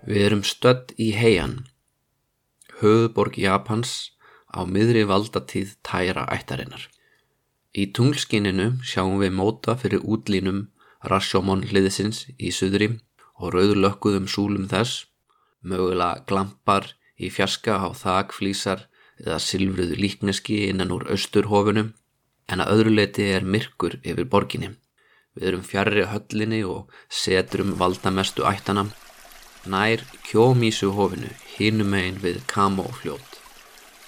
Við erum stödd í heian, höfuborg Japans á miðri valdatíð tæra ættarinnar. Í tunglskininu sjáum við móta fyrir útlínum Rashomon hliðsins í suðri og rauðlökkuðum súlum þess, mögulega glampar í fjaska á þakflísar eða silfruðu líkneski innan úr austurhofunum en að öðru leiti er myrkur yfir borginni. Við erum fjarrri höllinni og setrum valdamestu ættana nær kjómísu hofinu hinum megin við kamo fljót.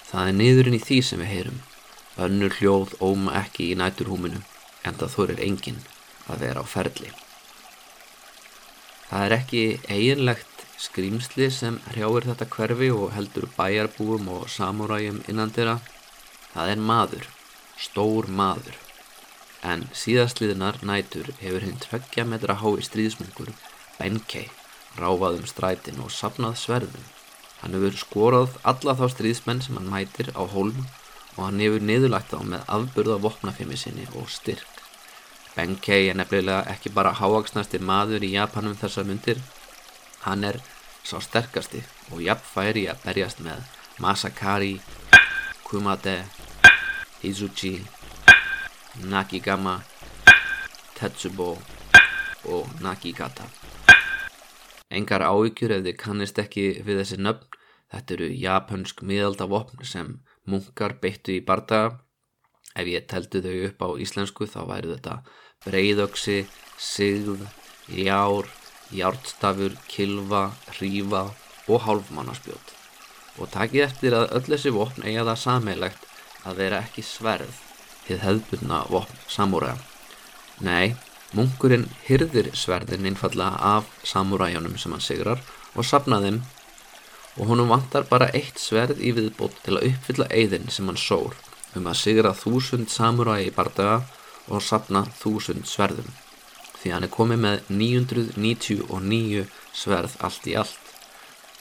Það er niðurinn í því sem við heyrum. Önnur hljóð óma ekki í næturhúminu en það þorir enginn að vera á ferli. Það er ekki eiginlegt skrýmsli sem hrjáir þetta hverfi og heldur bæjarbúum og samúræjum innandira. Það er maður, stór maður. En síðastliðnar nætur hefur hinn tveggja metra hái stríðsmungur Benkei ráfað um strætin og sapnað sverðum. Hann hefur skorað alla þá stríðsmenn sem hann mætir á hólm og hann hefur niðurlagt þá með afburða vopnafimi sinni og styrk. Benkei er nefnilega ekki bara háaksnasti maður í Japanum þessa myndir, hann er sá sterkasti og jafnfæri að berjast með Masakari, Kumade, Izuchi, Nakigama, Tetsubo og Nagigata. Engar ávíkjur ef þið kannist ekki við þessi nöfn, þetta eru japansk miðaldavopn sem munkar beittu í bardaga. Ef ég teldu þau upp á íslensku þá væri þetta breyðöksi, sigð, jár, járnstafur, kilva, hrífa og hálfmannaspjót. Og takið eftir að öll þessi vopn eiga það sameilegt að vera ekki sverð til hefðbunna vopn samúræða. Nei, munkurinn hyrðir sverðin einfallega af samúræjanum sem hann sigrar og sapnaði þeim. Og honum vantar bara eitt sverð í viðbót til að uppfylla eigðin sem hann sór um að sigra þúsund samúræji í bardaga og sapna þúsund sverðum. Því hann er komið með 999 sverð allt í allt.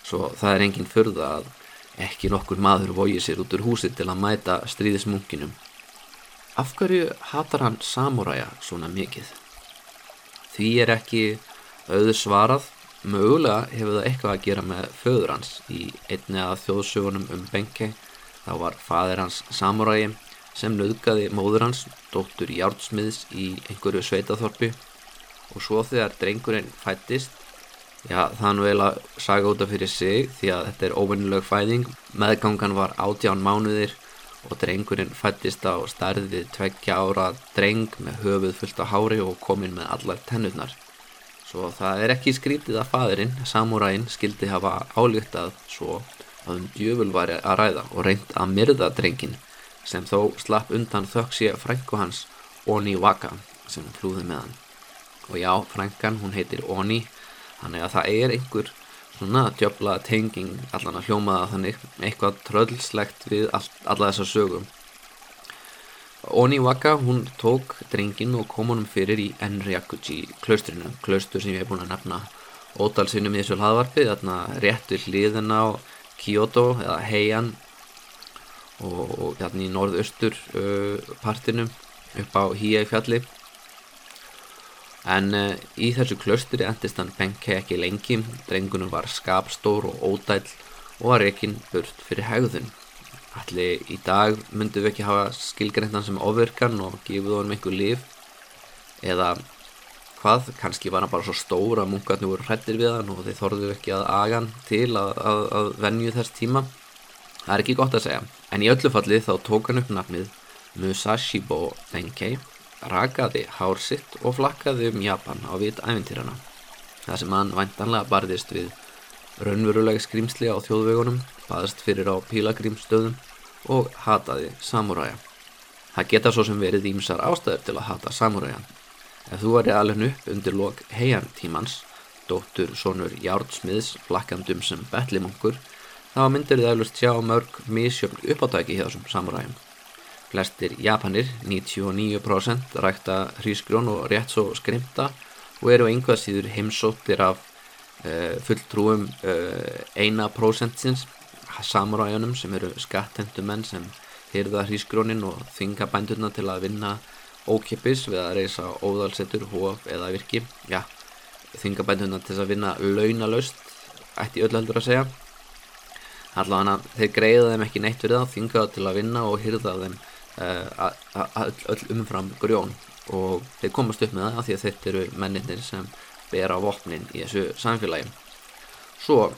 Svo það er engin förða að ekki nokkur maður vogi sér út úr húsi til að mæta stríðismunkinum. Af hverju hatar hann samuræja svona mikið? Því er ekki auður svarað. Mögulega hefur það eitthvað að gera með föður hans. Í einni af þjóðsögunum um Benke þá var fadir hans samuræji sem nöðgaði móður hans dóttur Járnsmiðs í einhverju sveitaþorpi. Og svo þegar drengurinn fættist já er nú eiginlega saga út af fyrir sig því að þetta er óvinnileg fæðing. Meðgangan var átján mánuðir og drengurinn fættist á starfið tveggja ára dreng með höfuð fullt á hári og kominn með allar tennurnar. Svo það er ekki skrítið að fadurinn, samúræinn, skildi hafa álíktað svo að um djöful var að ræða og reynd að myrða drengin sem þó slapp undan ég frængu hans Oni Waka sem flúði með hann. Og já, frænkan, hún heitir Oni þannig að það er einhver svona djöfla tenging allan að hljómaða þannig eitthvað tröllslegt við all, alla þessar sögum Oni Waka, hún tók drengin og kom honum fyrir í Enryakuji klaustrinu, klaustur sem ég hef búin að nefna ótalsinnum í þessu hlaðvarpi þarna réttu hliðina á Kyoto eða Heian og, og hérna í norðaustur uh, partinum upp á Híæ fjalli En uh, í þessu klösturi endist hann Benke ekki lengi, drengunum var skapstór og ódæll og var ekki burt fyrir hegðun. Allir í dag myndum við ekki hafa skilgreintan sem ofirkan og gefið honum einhver líf eða hvað, kannski var hann bara svo stór að munkarnir voru hrettir við hann og þeir þorðu ekki að agan til að, að, að venju þess tíma. Það er ekki gott að segja, en í öllu falli þá tók hann upp nafnið Musashibo Benkei rakaði hár sitt og flakkaði um Japan á vit æfintýrana. Það sem hann væntanlega barðist við raunverulega skrimsli á þjóðvegunum, baðast fyrir á pílagrímstöðum og hataði samúræja. Það geta svo sem verið ímsar ástæður til að hata samúræja. Ef þú væri alveg upp undir lok heian tímans, dóttur sonur Járdsmiðs flakkandum sem betlimungur, þá myndir þið eflust sjá mörg misjöfn uppátæki hjá þessum samúræjum. Flestir Japanir, 99% rækta hrísgrjón og rétt svo skrimta og eru einhvað síður heimsóttir af uh, fulltrúum uh, eina prósentsins samuræjunum sem eru skattendumenn sem hyrða hrísgrjónin og þinga bændurna til að vinna ókipis við að reysa óðalsettur, hóf eða virki. Já, þinga bændurna til að vinna launalaust ætti öll heldur að segja allavega þeir greiða þeim ekki neitt fyrir það þingaða til að vinna og hyrða þeim öll umfram grjón og þeir komast upp með það af því að þetta eru menninir sem bera vopnin í þessu samfélagi. Svo,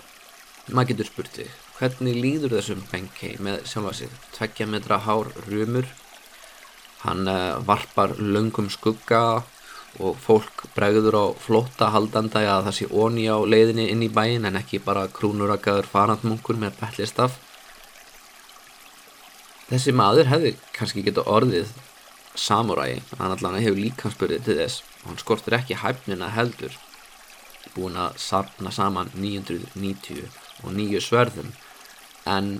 maður getur spurt sig hvernig líður þessum Benkei með sjálfa sig? Tveggja metra hár rumur hann uh, varpar löngum skugga og fólk bregður á flotta haldanda að það sé onni á leiðinni inn í bæin en ekki bara krúnurakaður farandmunkur með betlistaf þessi maður hefði kannski geta orðið samuræi, hann allan hefur líkansbyrðið til þess. Og hann skortir ekki hæfnina heldur. Búin að sapna saman 990 og nýju sverðum en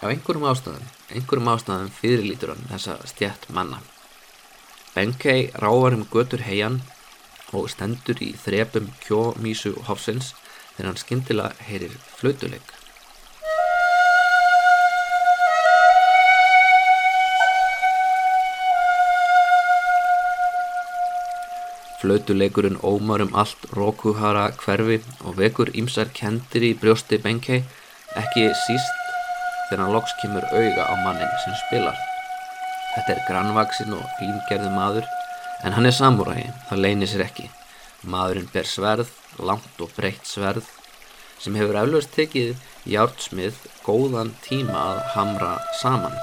af einhverjum ástæðum einhverjum ástæðum fyrirlítur hann þessa stjætt manna. Benkei rávar um götur heian og stendur í þrepum kjómísu hofsins þegar hann skindilega heyrir flautuleik. Flautuleikurinn ómar um allt rókuhara hverfi og vekur ímsar kendir í brjósti Benkei ekki síst þegar hann loks kemur auga á mannin sem spilar. Þetta er grannvaksinn og fíngerðu maður en hann er samúrægi, það leynir sér ekki. Maðurinn ber sverð, langt og breytt sverð sem hefur eflaust tekið hjártsmið góðan tíma að hamra saman.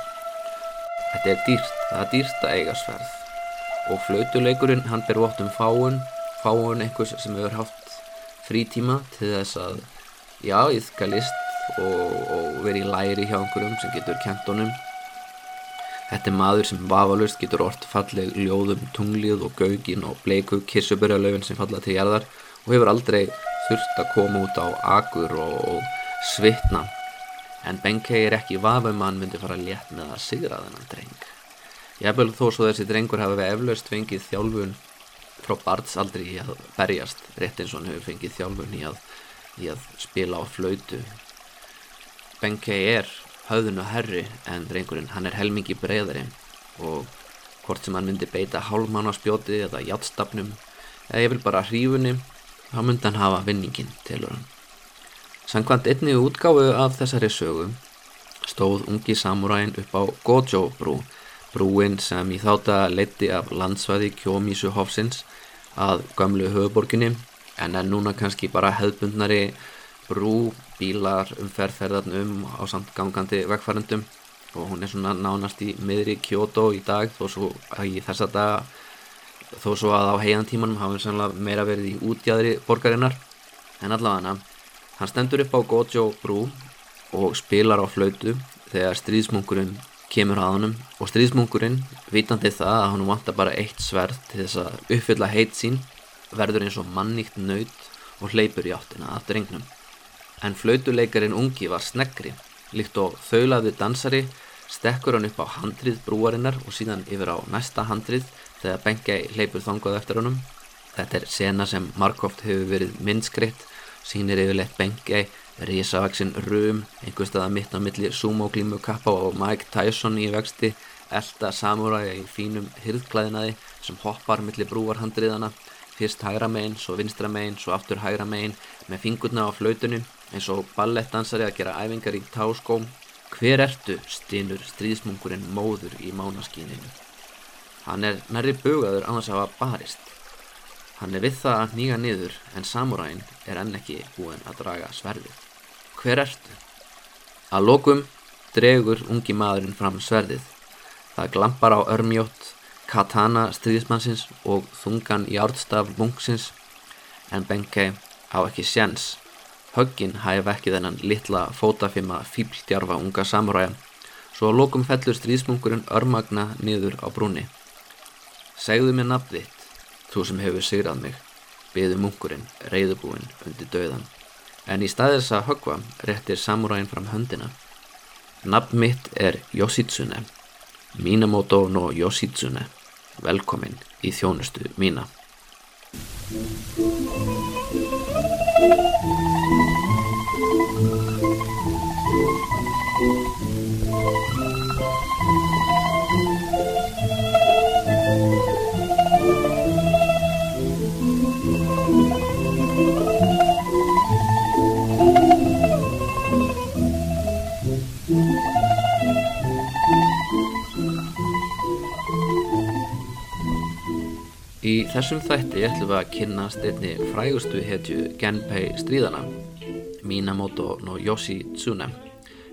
Þetta er dýrt, það er dýrt að eiga sverð og flautuleikurinn hann ber vott um fáun, fáun einhvers sem hefur haft frítíma til þess að já, íðka list og, og verið í læri hjá einhverjum sem getur kent honum Þetta er maður sem vafalust getur orrt falleg ljóðum tunglið og gaugin og bleiku kirsuburjalöfin sem falla til jarðar og hefur aldrei þurft að koma út á agur og, og svitna. En Benkei er ekki vafum að hann myndi fara létt með að sigra þennan dreng. Jafnvel þó svo þessi drengur hafi eflaust fengið þjálfun frá barnsaldri í að berjast, rétt eins og hann hefur fengið þjálfun í að, í að spila á flautu. Benkei er höfðun og herri en drengurinn hann er helmingi breyðari og hvort sem hann myndi beita hálfmánarspjóti eða játstafnum eða ég vil bara hrífunni þá myndi hann hafa vinningin tilur hann. Sankvæmt einni útgáfu af þessari sögu stóð ungi samuræin upp á Gojo brú brúin sem í þátt að leiti af landsvæði Kjómísu Hofsins að gamlu höfuborginni en er núna kannski bara hefðbundnari brú, bílar, umferðferðarn um á samt gangandi vegfærendum og hún er svona nánast í miðri Kyoto í dag þó svo að daga þó svo að á heiantímanum hafa við meira verið í útjæðri borgarinnar. En allavega hann stendur upp á Gojo brú og spilar á flautu þegar stríðsmunkurinn kemur að honum og stríðsmunkurinn vitandi það að hann vantar bara eitt sverð til þess að uppfylla heit sín verður eins og manníkt nöyt og hleypur í áttina að drengnum en flautuleikarin ungi var sneggri, líkt og þaulaði dansari stekkur hann upp á handrið brúarinnar og síðan yfir á næsta handrið þegar Bengei hleypur þangað eftir honum. Þetta er sena sem markóft hefur verið minnskritt, sínir yfirleitt Bengei, risavaksinn Rum, einhver staða mitt á milli Sumo Glímu Kappa og Mike Tyson í vexti, elda samúræja í fínum hyrðklæðinaði sem hoppar milli brúarhandriðana, fyrst hægra megin, svo vinstra megin, svo aftur hægra megin með fingurna á flautunum eins og ballettdansari að gera æfingar í táskóm hver ertu? stínur stríðsmungurinn móður í mánaskíninu hann er nærri bugaður þess að hafa barist. Hann er við það að nýga niður en samuræn er enn ekki búinn að draga sverðið hver ertu að lokum dregur ungi maðurinn fram sverðið það glampar á örmjótt katana stríðsmannsins og þungan járstaf munksins en Benkei á ekki sjens Höggin hæf ekki þennan litla fótafima fíbldjarfa unga samuræja svo að lokum fellur stríðsmungurinn örmagna niður á brúni. Segðu mér nafn þitt, þú sem hefur sigrað mig, byði mungurinn reyðubúinn undir döðan. En í staðis að höggva réttir samuræin fram höndina. Nafn mitt er Yoshitsune, Minamoto no Yoshitsune, velkomin í þjónustu mína. Þessum þætti ætlum við að kynast einni frægustu hetju Genpei stríðana, Minamoto no Yoshi Tsune.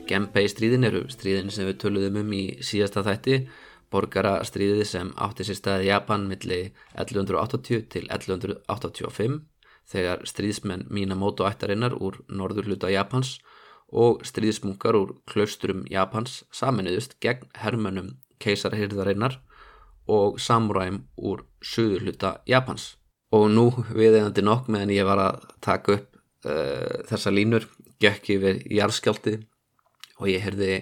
Genpei stríðin eru stríðin sem við töluðum um í síðasta þætti, borgara stríðið sem átti sér staði Japan millir 1180 til 1185 þegar stríðsmenn Minamoto ættarinnar úr norður hluta Japans og stríðsmunkar úr klausturum Japans saminuðust gegn hermönum keisarhyrðarinnar og samuræm úr söður hluta Japans. Og nú viðeigandi nokk meðan ég var að taka upp uh, þessa línur, gekk yfir jarðskjálti og ég heyrði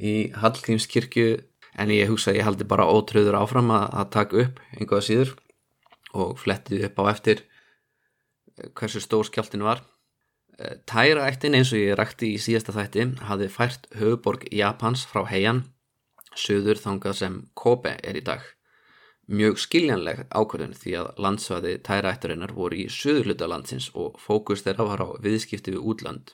í Hallgrímskirkju en ég hugsa að ég haldi bara ótröður áfram að, að taka upp einhverja síður og flettið upp á eftir hversu stór skjáltin var. Uh, Tæraættin eins og ég rækti í síðasta þætti hafði fært höfuborg Japans frá heian söður þangað sem Kobe er í dag. Mjög skiljanleg ákvörðun því að landsvæði tæraætturinnar voru í söðurluta landsins og fókus þeirra var á viðskipti við útland.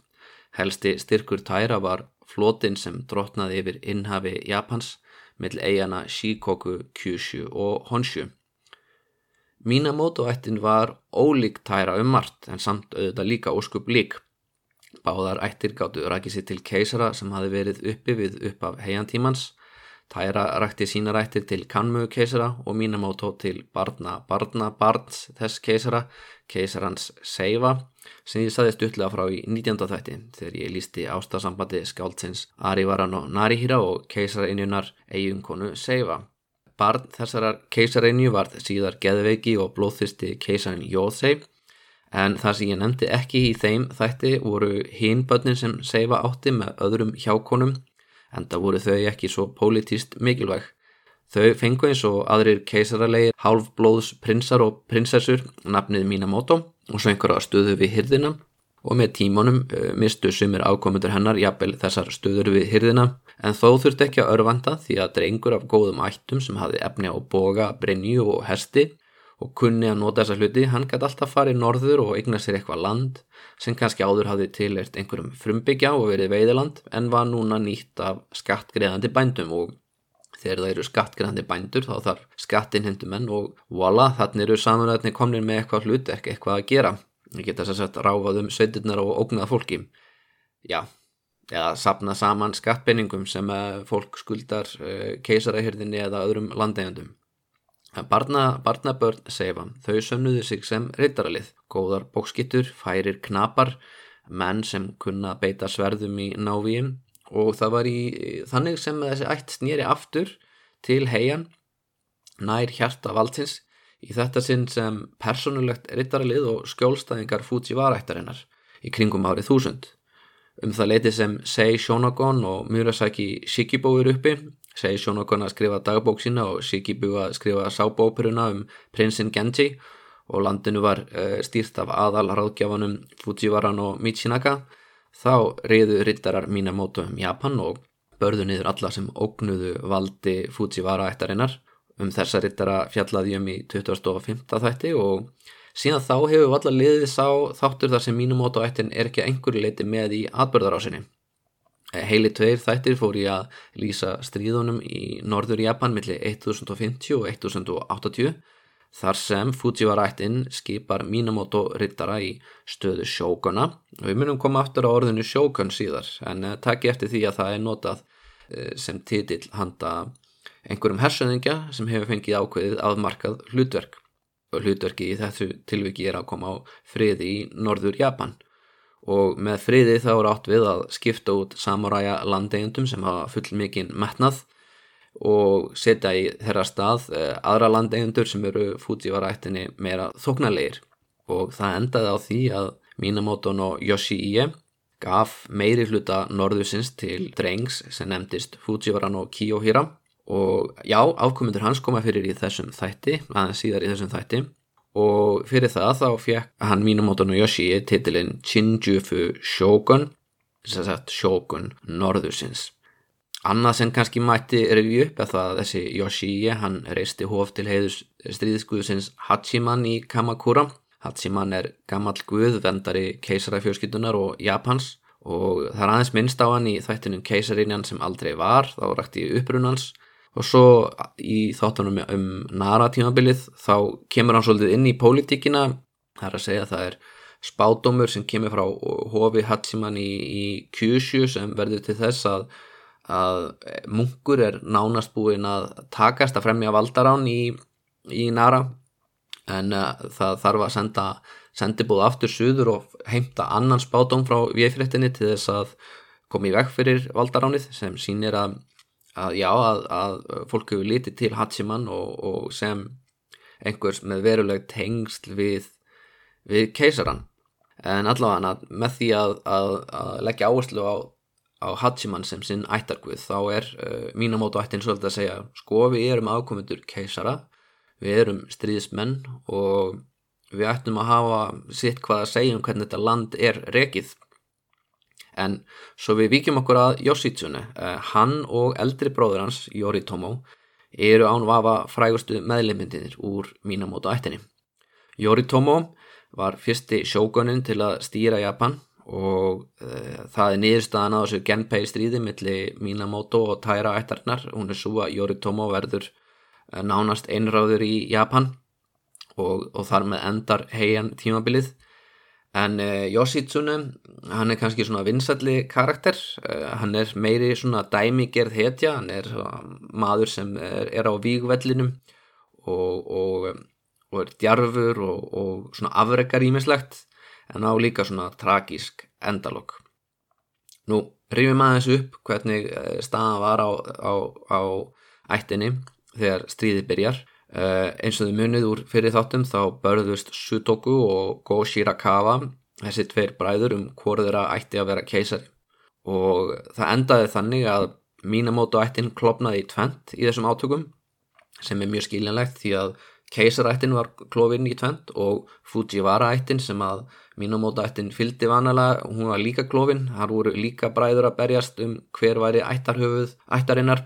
Helsti styrkur tæra var flotin sem drotnaði yfir innhafi Japans mill eigana Shikoku, Kyushu og Honshu. Minamoto-ættin var ólík tæra um margt en samt auðvitað líka óskup lík. Báðar ættir gáttu rækið sér til keisara sem hafi verið uppi við upp af heiantímans Tæra rækti sína rættir til Kanmu keisara og Minamoto til barna barna barns þess keisara, keisarans Seifa, sem ég saði stuttlega frá í 19. þætti þegar ég lísti ástasambandi skáldsins Arivaran og Narihira og keisarainjunar eiginkonu Seifa. Barn þessarar keisarainju var síðar geðveiki og blóðþysti keisarin Jóðsei en það sem ég nefndi ekki í þeim þætti voru hinn börnin sem Seifa átti með öðrum hjákonum enda voru þau ekki svo pólitíst mikilvæg. Þau fengu eins og aðrir keisaralegir hálfblóðs prinsar og prinsessur nafnið Minamoto og svo einhverja stöðu við hyrðina og með tímanum uh, mistu sumir ákomundur hennar jafnvel þessar stöður við hyrðina en þó þurfti ekki að örvanda því að drengur af góðum ættum sem hafði efni á boga, brenju og hesti og kunni að nota þessa hluti, hann gæti alltaf farið norður og eigna sér eitthvað land sem kannski áður hafði tilert einhverjum frumbyggja og verið veiðiland en var núna nýtt af skattgreðandi bændum og þegar það eru skattgreðandi bændur þá þarf skattinhendumenn og voila þannig eru samanöðinni komnir með eitthvað hlut ekki eitthvað að gera. Það geta þess að ráfað um sveitirnar og ógnað fólki. Já, eða sapna saman skattbenningum sem fólk skuldar eh, keisarahyrðinni eða öðrum landegjandum. Barna, barnabörn seifa, þau sönnuðu sig sem reytaralið, góðar bókskittur, færir knapar, menn sem kunna beita sverðum í návíin og það var í þannig sem þessi ætt snýri aftur til heian, nær hjarta valdsins, í þetta sinn sem personulegt reytaralið og skjólstæðingar Fujiwara-ættarinnar í kringum árið þúsund. Um það leiti sem Sei Shonagon og Murasaki Shikibo eru uppi segi Shonokon að skrifa dagbók sína og Shikibu að skrifa sábóperuna um prinsinn Genji. Og landinu var uh, stýrt af aðal ráðgjafanum Fujiwaran og Michinaka. Þá reyðu rittarar Minamoto um Japan og börðu niður alla sem ógnuðu valdi Fujiwara ættarinnar. Um þessa rittara fjallaði um í 2005. þætti og síðan þá hefur allar liðið sá þáttur þar sem Minamoto ættin er ekki einhverju leiti með í atbörðarásinni Heili tveir þættir fór ég að lýsa stríðunum í norður Japan millir 1050 og 1080 þar sem Fujiwara-ættin skipar Minamoto rittara í stöðu sjókona og við munum koma aftur á orðinu sjókon síðar en uh, takk eftir því að það er notað uh, sem titill handa einhverjum hersöðingja sem hefur fengið ákveðið aðmarkað hlutverk. Og hlutverki í þessu tilviki er að koma á friði í norður Japan og með friði þá er átt við að skipta út samuræja landegjandum sem hafa full mikinn metnað og setja í þeirra stað eh, aðra landegjandur sem eru Fujiwara-ættinni meira þóknarleir og það endaði á því að Minamoto no Yoshie gaf meiri hluta norðusins til drengs sem nefndist Fujiwara no Kiyohira. Og já, afkomundur hans koma fyrir í þessum þætti, aðeins síðar í þessum þætti og fyrir það þá fekk hann Minamoto no Yoshi titilinn Shinjufu Shogun þess að Shogun norðusins annað sem kannski mætti revi upp er það að þessi Yoshi hann reisti hóf til heiðus stríðsguðsins Hachiman í Kamakura. Hachiman er gammal guð vendari keisarafjörskiptunar og Japans. Og það er aðeins minnst á hann í þættinum keisarinjan sem aldrei var þá rætti upprunans og svo í þáttunum um Nara tímabilið þá kemur hann svolítið inn í pólitíkina. Það er að segja að það er spádómur sem kemur frá Hofi Hatsiman í, í Kyushu sem verður til þess að, að munkur er nánast búin að takast að fremja valdarán í, í Nara. En uh, það þarf að senda sendibúð aftur suður og heimta annan spádóm frá viðfréttinni til þess að koma í veg fyrir valdaránið sem sínir að, að já að, að fólk hefur litið til Hatsiman og, og sem einhvers með veruleg tengsl við við keisaran en allavega með því að, að, að leggja áherslu á, á Hachiman sem sinn ættarguð þá er uh, mínamótu ættin svolítið að segja sko við erum ákomendur keisara við erum stríðismenn og við ættum að hafa sitt hvað að segja um hvernig þetta land er rekið en svo við vikjum okkur að Yoshitsune. Uh, hann og eldri bróður hans Yoritomo eru án vafa frægustu meðleimindir úr mínamótu ættinni. Yoritomo var fyrsti sjóguninn til að stýra Japan og uh, það er niðurstaðan á þessu Genpei stríði millir Minamoto og Taira ættarnar. Hún er svo að Yoritomo verður uh, nánast einráður í Japan og, og þar með endar heian tímabilið en uh, Yoshitsune hann er kannski svona vinsalli karakter hann er meiri svona dæmigerð hetja hann er maður sem er, er á vígvellinum og, og og er djarfur og, og svona afreikar ímislegt en á líka svona tragísk endalokk. Nú, rifjum aðeins upp hvernig eh, staðan var á, á, á ættinni þegar stríði byrjar. Uh, eins og þau munið úr fyrir þáttum þá börðust Sutoku og Go Shirakawa þessi tveir bræður um hvort þeirra ætti að vera keisari. Og það endaði þannig að Minamoto ættin klopnaði í tvent í þessum átökum sem er mjög skiljanlegt því að Keisarættin var klófinn í tvent og Fujiwara-ættin sem að Minamoto-ættin fyldi vanalega, hún var líka klófinn, þar voru líka bræður að berjast um hver væri ættarhöfuð ættarinnar.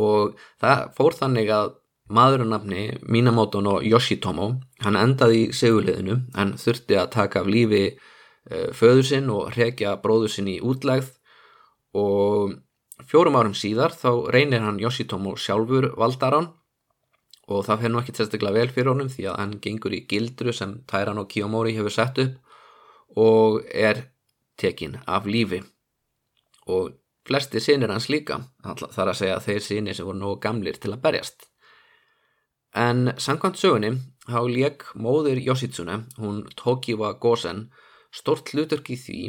Og það fór þannig að maðurunafni Minamoto no Yoshitomo, hann endaði í seguliðinu, hann þurfti að taka af lífi uh, föður sinn og hrekja bróður sinn í útlegð. Og fjórum árum síðar þá reynir hann Yoshitomo sjálfur valdaran og það fer nú ekki sérstaklega vel fyrir honum því að hann gengur í gildru sem Tyrano Kiyomori hefur sett upp og er tekin af lífi. Og flesti sinir hans líka þar að segja þeir sinir sem voru nógu gamlir til að berjast en sangkvæmt sögunni há lék móður Yoshitsune hún Tokiwa Gosen stort hluturki því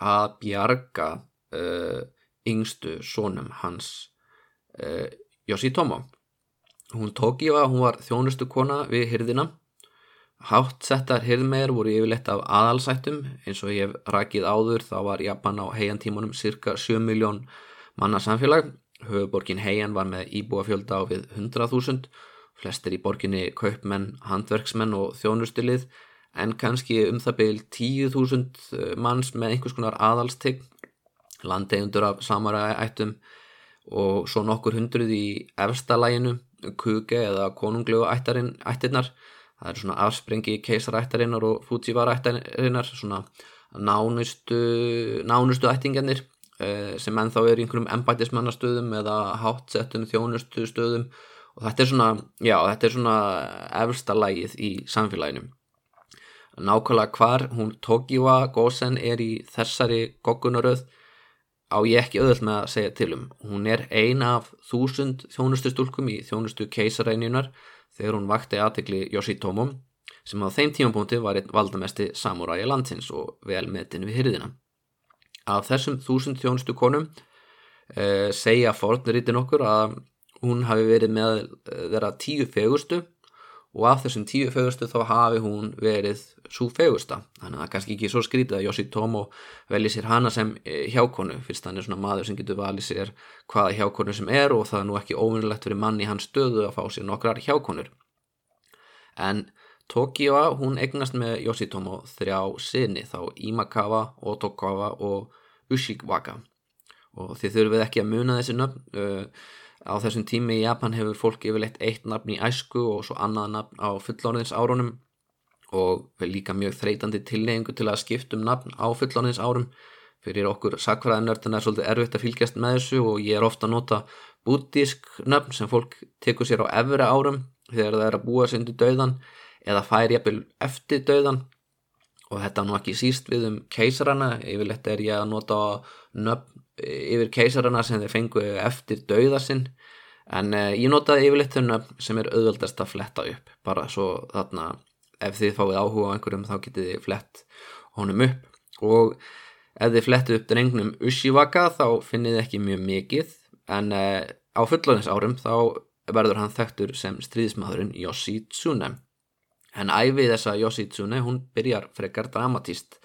að bjarga uh, yngstu sónum hans uh, Yoshitomo Hún í að hún var þjónustu kona við hyrðina. Hátt settar hyrðmeir voru yfirleitt af aðalsættum eins og ég hef rakið áður þá var Japan á heiantímanum cirka 7 miljón manna samfélag. Höfuborgin heian var með íbúa fjölda á við 100.000, flestir í borginni kaupmenn, handverksmenn og þjónustilið en kannski um það beil 10.000 manns með einhvers konar aðalstegn, landegundur af samara ættum og svo nokkur hundruð í efstalæginu kuge eða konunglegu ættirnar. Það er svona afsprengi keisarættarinnar og Fujiwara-ættarinnar svona nánustu nánustu ættingarnir eh, sem ennþá er í einhverjum embætismannastöðum eða hátsettum þjónustu stöðum og þetta er svona, já, þetta er svona efsta lægið í samfélaginu nákvæmlega hvar hún Tokiwa Gosen er í þessari goggunaröð á ég ekki öðvöld með að segja til um. Hún er ein af þúsund þjónustu stúlkum í þjónustu keisaræniunar þegar hún vakti aðtegli Yoshitomo sem á þeim tímapunkti var einn valdamesti samuræja landsins og vel metin við hyrðina. Af þessum þúsund þjónustu konum eh, segja fornritin okkur að hún hafi verið með eh, þeirra tíu fegustu og af þessum tíu fegustu þá hafi hún verið svo fegusta þannig að það er kannski ekki svo skrítið að Yoshitomo velji sér hana sem eh, hjákonu fyrst hann er svona maður sem getur valið sér hvaða hjákonu sem er og það er nú ekki óvinnulegt fyrir mann í hans stöðu að fá sér nokkrar hjákonur. En Tokyo hún egnast með Yoshitomo þrjá sinni þá Imakawa, Otokawa og Ushiwaka. Og þið þurfið ekki að muna þessi nöfn uh, Á þessum tími í Japan hefur fólk yfirleitt eitt nafn í æsku og svo annað nafn á fullóniðins árunum og líka mjög þreytandi tilneyingu til að skiptum nafn á fullóniðins árum fyrir okkur sakfræðinörðin er svolítið erfitt að fylgjast með þessu og ég er ofta að nota bútísk nöfn sem fólk tekur sér á efri árum þegar það er að búa sinni döðan eða fær jafnvel eftir döðan og þetta nú ekki síst við um keisarana, yfirleitt er ég að nota nöfn yfir keisarana sem þeir fengu eftir döðasinn en eh, ég notaði yfirleitt þau nöfn sem er auðveldast að fletta upp. Bara svo þarna ef þið fáið áhuga á einhverjum þá getið þið flett honum upp. Og ef þið flettu upp drengnum Ushivaka þá finnið þið ekki mjög mikið. En eh, á fullóðins árum þá verður hann þekktur sem stríðismadurinn Yoshitsune. En æfið þessa Yoshitsune hún byrjar frekar dramatíst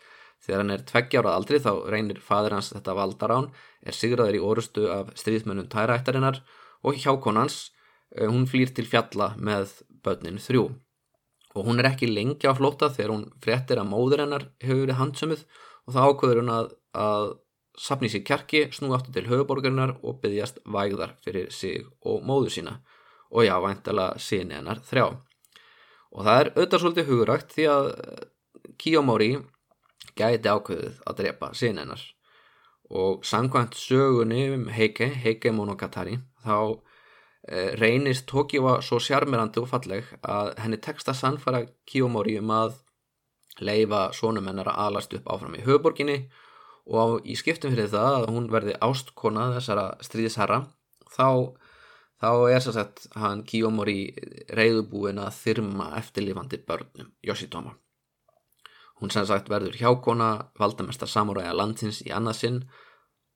þegar hann er tveggjára aldri þá reynir fadur hans þetta valdarán er sigraður í orustu af stríðismönnum tæraættarinnar og hjákonans eh, hún flýr til fjalla með börnin þrjú og hún er ekki lengi á flóta þegar hún fréttir að móður hennar hefur verið handsömuð og það ákveður hún að, að sapni sér kjarki, snú aftur til höfuborgarinnar og byggjast vægðar fyrir sig og móður sína og já, væntala síni hennar þrjá. Og það er auðvitað svolítið huguragt því að Kiyomori gæti ákveðið að drepa síni hennar og sangvænt sögunni um Heike, Heike Monogatari, þá Eh, reynist Tókíva svo sjarmirandi og falleg að henni tekst að sannfara Kiyomori um að leifa svonum hennar að alast upp áfram í höfuborginni og á, í skiptum fyrir það að hún verði ástkona þessara stríðisherra þá, þá er svo sett hann Kiyomori reyðubúin að þyrma eftirlifandi börnum Yoshitomo. Hún sem sagt verður hjákona valdamesta samuræja landsins í annarsinn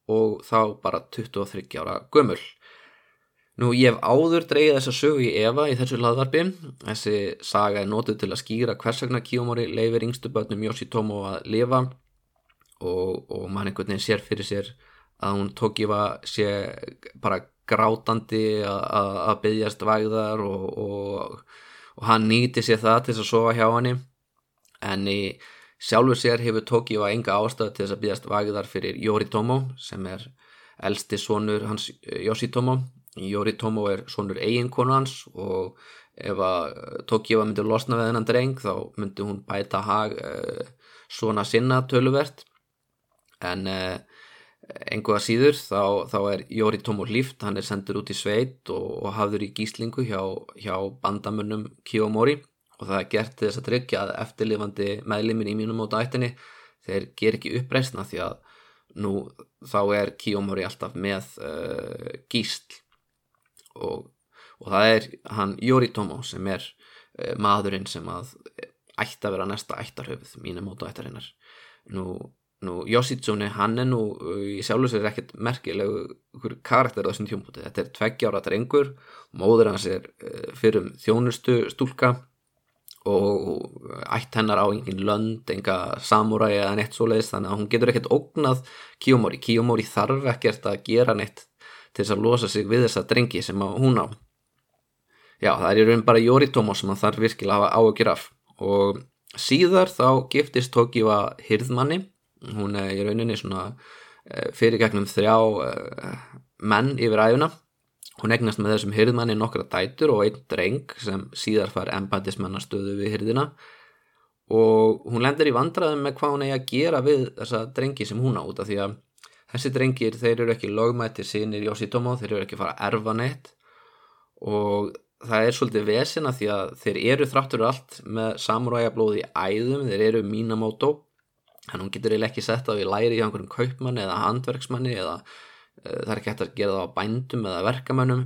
og þá bara 23 ára gömul Nú ég hef áður dreyið þessa sögu í Eva í þessu laðvarpi. Þessi saga er nótið til að skýra hvers vegna Kiyomori leifir yngstu börnum Yoshitomo að lifa og, og mann einhvern veginn sér fyrir sér að hún tókifa sé bara grátandi að byggjast vægðar og, og, og hann nýti sér það til að sofa hjá hann en í sjálfur sér hefur tókifa enga ástæð til þess að byggjast vægðar fyrir Yoritomo sem er elsti sonur hans Yoshitomo. Yoritomo er svonur eiginkonu hans og ef að Tokiwa myndi losna við hennan dreng þá myndi hún bæta hag uh, svona sinna töluvert. En einhverja síður þá, þá er Yoritomo líft, hann er sendur út í sveit og, og hafður í gíslingu hjá, hjá bandamönnum Kiyomori og það er gert þess að tryggja að eftirlifandi meðlimir í mínum móta ættinni þeir ger ekki uppreysna því að nú þá er Kiyomori alltaf með uh, gísl. Og, og það er hann Yoritomo sem er uh, maðurinn sem að ætti að vera næsta ættarhöfuð mínum mótu ættarinnar. Nú, nú Yoshitsune hann er nú í sjálfur sér ekkert merkilegu karakter á þessum tjómpúti þetta er tveggjára drengur móður hans er uh, fyrir þjónustu stúlka og ætt hennar á engin lönd, enga samúræi eða neitt svo leiðist þannig að hún getur ekkert ógnað Kiyomori, Kiyomori þarf ekkert að gera neitt til þess að losa sig við þessa drengi sem hún á. Já það er í raun bara Yoritomo sem hann þarf virkilega að hafa áökjur af. Og síðar þá giftist Tokiwa Hirðmanni. Hún er í rauninni svona eh, fyrirgegnum þrjá uh, menn yfir æfuna hún egnast með þessum Hirðmanni nokkra dætur og einn dreng sem síðar far embætismennastöðu við Hirðina. Og hún lendir í vandraðum með hvað hún eigi að gera við þessa drengi sem hún á út af því að þessi drengir þeir eru ekki lögmættir sínir Yoshitomo, þeir eru ekki fara að erfa neitt. Og það er svolítið vesina því að þeir eru þráttur allt með samuræjablóði í æðum, þeir eru Minamoto. Hann hún getur eiginlega ekki sett að við læri í einhverjum kaupmanni eða handverksmanni eða það er ekki hægt að gera það á bændum eða verkamönnum.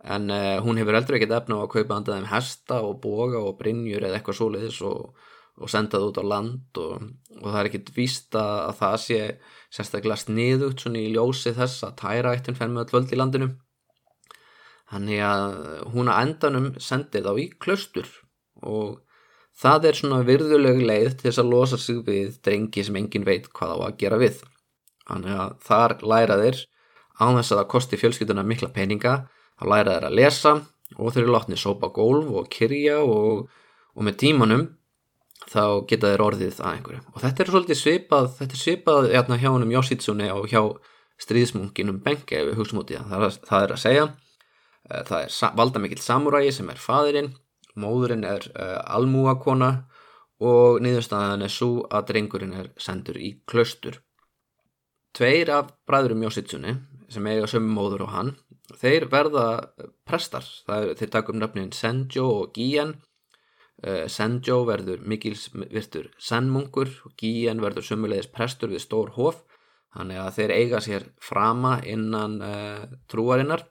En uh, hún hefur heldur ekkert efna á að kaupa andaðum hesta og boga og brinjur eða eitthvað svoleiðis og, og senda það út á land og, og það er ekkert víst að það sé sérstaklega sniðugt svona í ljósi þess að tæraættin fenn með öll völd í landinu. Þannig að hún að endanum sendi þá í klaustur og það er svona virðuleg leið til þess að losa sig við drengi sem engin veit hvað á að gera við þannig að þar læra þeir á þess að það kosti fjölskylduna mikla peninga þá læra þeir að lesa og þeir eru látni sópa gólf og kyrja og, og með tímanum þá geta þeir orðið að einhverju. Og þetta er svolítið svipað þetta er svipað hérna, hjá hennum Yoshitsune og hjá stríðsmunkinum Benke ef við hugsaum út í það. Það það er að segja uh, það er valda mikill samurægi sem er fadirinn móðurinn er uh, almúakona og niðurstaðan er svo að drengurinn er sendur í klaustur tveir af bræðurum Jósitsunni sem eiga sömu móður og hann þeir verða prestar. Er, þeir taka um nöfnin Senjo og Gien. Uh, Senjo verður mikils virtur sennmungur og Gien verður sömulegis prestur við stór hof. Þannig að þeir eiga sér frama innan uh, trúarinnar.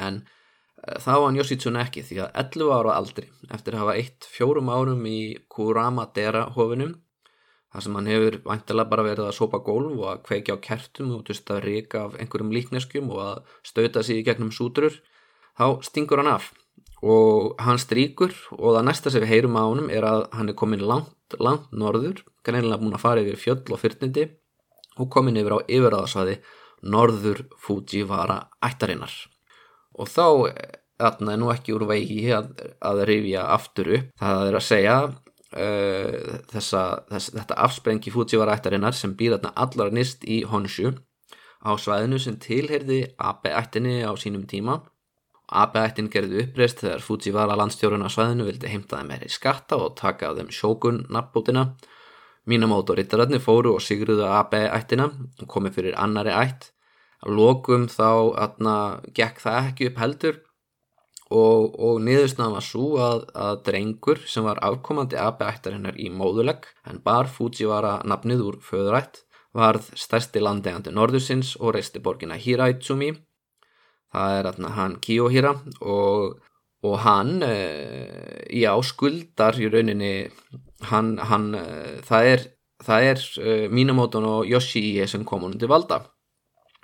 En uh, þá var hann Yoshitsune ekki því að 11 ára aldri eftir að hafa eitt fjórum árum í Kurama Dera þar sem hann hefur vantilega bara verið að sópa gólf og að kveikja á kertum og tust að rika af einhverjum líkneskjum og að stauta sig í gegnum sútrur þá stingur hann af. Og hann stríkur og það næsta sem við heyrum á honum er að hann er komin langt, langt norður greinilega búin að fara yfir fjöll og fyrtnindi og komin yfir á yfiráðsvæði norður Fujiwara ættarinnar. Og þá er nú ekki úr vegi að, að rifja aftur upp. Það er að segja uh, þessa, þess, þetta afsprengi Fujiwara ættarinnar sem býr þarna allar nýst í Honshu á svæðinu sem tilherði Abe ættinni á sínum tíma. Abe ættin gerði uppreist þegar Fujiwara landstjórun á svæðinu vildi heimtaði meiri skatta og taka af þeim sjókun nafnbútina Minamoto rittararnir fóru og sigruðu Abe ættina og komið fyrir annari ætt. Að lokum þá atna, gekk það ekki upp heldur og, og niðursnaðan var svo að, að drengur sem var afkomandi abeættarinnar í móðulegg en bar Fujiwara nafnið úr föðurætt varð stærsti landegandi norðusins og reisti borgina Hiraitsumi. Það er atna, hann Kiyohira og, og hann e, já skuldar í rauninni hann, hann e, það er, það er e, Minamoto og Yoshii sem kom hún til valda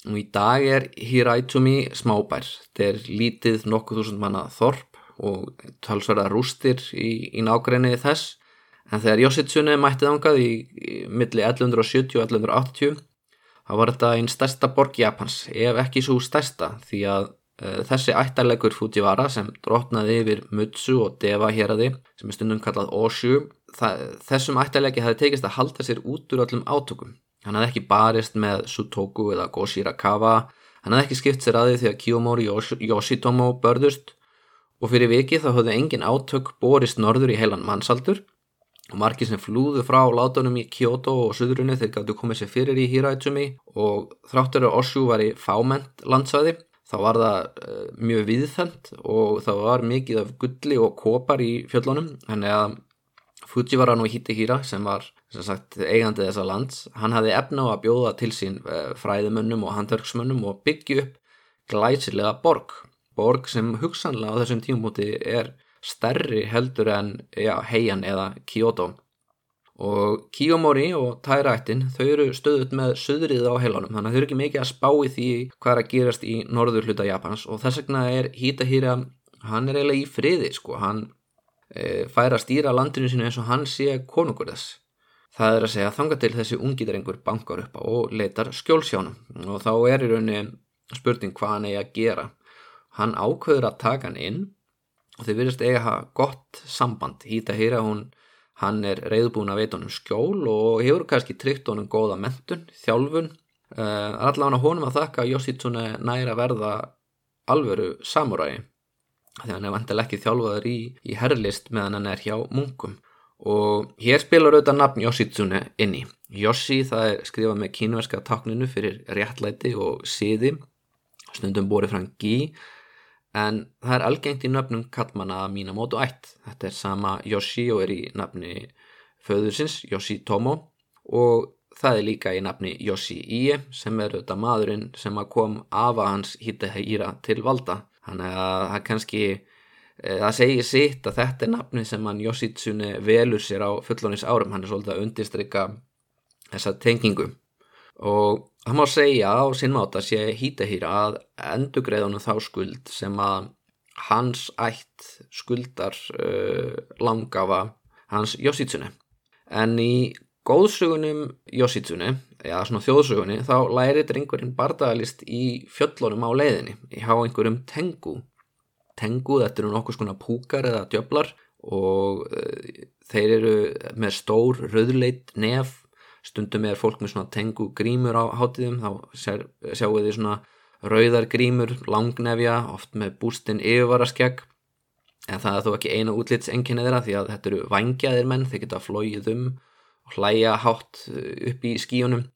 og í dag er Hiraitsumi smábær. Er lítið nokkuð þúsund manna þorp og talsverða rústir í, í nákrenniði þess. En þegar Yoshitsune mættið ángað í, í milli 1170 og 1180 þá var þetta einn stærsta borg Japans ef ekki svo stærsta því að uh, þessi ættarlegur Fujiwara sem drotnaði yfir Mutsu og Deva héradi sem er stundum kallað Oshu þessum ættarlegi hefði tekist að halda sér út úr öllum átökum Hann hafði ekki barist með Sutoku eða Goshirakawa, hann hafði ekki skipt sér aðið því að Kiyomori Yoshitomo börðust. Og fyrir viki þá höfðu engin átök borist norður í heilan mannsaldur og margir sem flúðu frá látunum í Kyoto og Suðrunni þeir gáttu komið sér fyrir í Hiraitsumi. Og þráttur að Oshu var í fáment landsvæði þá var það uh, mjög viðfænt og það var mikið af gulli og kopar í fjöllunum. Þannig að Fujiwara no Hitehira sem var sagt, eigandi þessa lands, hann hafði efna á að bjóða til sín eh, fræðimönnum og handverksmönnum og byggja upp glæsilega borg, borg sem hugsanlega á þessum tímúti er stærri heldur en ja, heian eða Kyoto. Og Kiyomori og Tairættin þau eru stöðut með söðrið á heilanum þannig að þau eru ekki mikið að spá í því hvað er að gerast í norður hluta Japans. Og þess vegna er Hitahira hann er eiginlega í friði sko, hann e, fær að stýra landinu sinu eins og hann sé konungur þess Það er að segja að þanga til þessi ungidrengur bankar upp á og leitar skjólsjánum og þá er í rauninni spurning hvað hann eigi að gera. Hann ákveður að taka hann inn og þeir virðist eiga að hafa gott samband. Hýta hýra hún, hann er reyðbúin að veita honum skjól og hefur kannski tryggt honum góða mentun, þjálfun. Uh, allavega honum að þakka Yoshitsune næra verða alveru samurægi. Þegar hann er vantileg ekki þjálfaður í, í herrlist meðan hann er hjá munkum og hér spilar auðvitað nafn Yoshitsune inni. Yoshi það er skrifað með kínverska takninu fyrir réttlæti og síði stundum borið frá Gi en það er algengt í nöfnum kallmanna Minamoto 1 þetta er sama Yoshi og er í nafni föðursins Yoshitomo og það er líka í nafni Yoshi Ie sem er auðvitað maðurinn sem kom af að hans hýra til valda þannig að það kannski það segir sitt að þetta er nafni sem hann Yoshitsune velur sér á fullónis árum, hann er svolítið að undistrykka þessa tengingu. Og það má segja á sinnmáta sé hýtahýra að endugreðunum þá skuld sem að hans ætt skuldar uh, langafa hans Yoshitsune. En í góðsugunum Yoshitsune eða svona þjóðsugunni þá læri drengurinn bardagalist í fjöllunum á leiðinni í há einhverjum tengu tengu, þetta eru nokkuð svona púkar eða djöflar og uh, þeir eru með stór rauðleit nef. Stundum er fólk með svona tengu grímur á hátíðum þá sjáu þið svona rauðar grímur, langnefja oft með bústinn yfirvaraskjagg en það er þó ekki eina útlitsenginni þeirra því að þetta eru vangjaðir menn þeir geta flóið um og hlæja hátt eh, upp í skíunum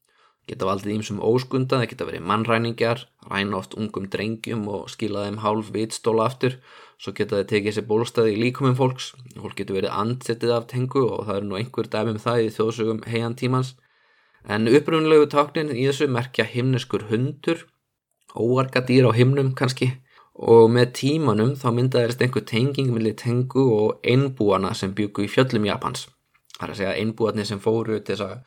geta valdið ímsum óskunda, það geta verið mannræningjar, ræna oft ungum drengjum og skila þeim hálf vitstóla aftur, svo geta þeir tekið sér bólstaði í líkumum fólks, fólk getur verið andsettið af tengu og það er nú einhver dæmi um það í þjóðsögum heian tímans, en upprunlegu táknin í þessu merkja himneskur hundur, óarga dýr á himnum kannski, og með tímanum þá myndaðist einhver tenging millir tengu og einbúana sem byggu í fjöllum Japans. Það er að segja einbúarnir sem fóru til þess að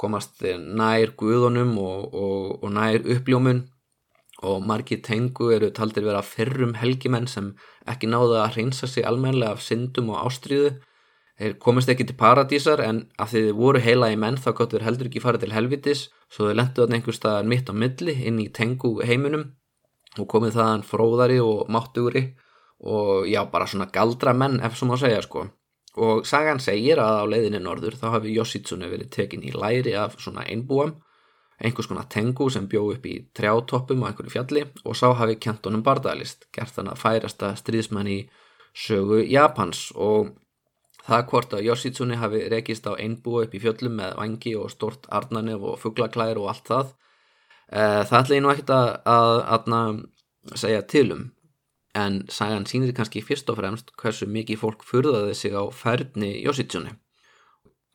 komast nær guðunum og, og, og nær uppljómun. Og margir tengu eru taldir vera fyrrum helgimenn sem ekki náðu að hreinsa sig almenlega af syndum og ástríðu. Þeir komist ekki til paradísar en af því þið voru heila í menn þá gott verið heldur ekki fara til helvitis. Svo þau lendu þarna einhver staðar mitt á milli inn í tengu heiminum og komið þaðan fróðari og máttugri. Og já bara svona galdra menn ef svo má segja sko og sagan segir að á leiðinni norður þá hafi Yoshitsune verið tekin í læri af svona einbúam, einhvers konar tengu sem bjó upp í trjátoppum á einhverju fjalli og sá hafi kent honum bardagalist, gert hann að færasta stríðsmann í sögu Japans. Og það hvort að Yoshitsune hafi rekist á einbúa upp í fjöllum með vangi og stort arnanef og fugglaklær og allt það, eh, það ætla ég nú ekkert að, að, að segja tilum en sagan sínir kannski fyrst og fremst hversu mikið fólk furðaði sig á færni Yoshitsune.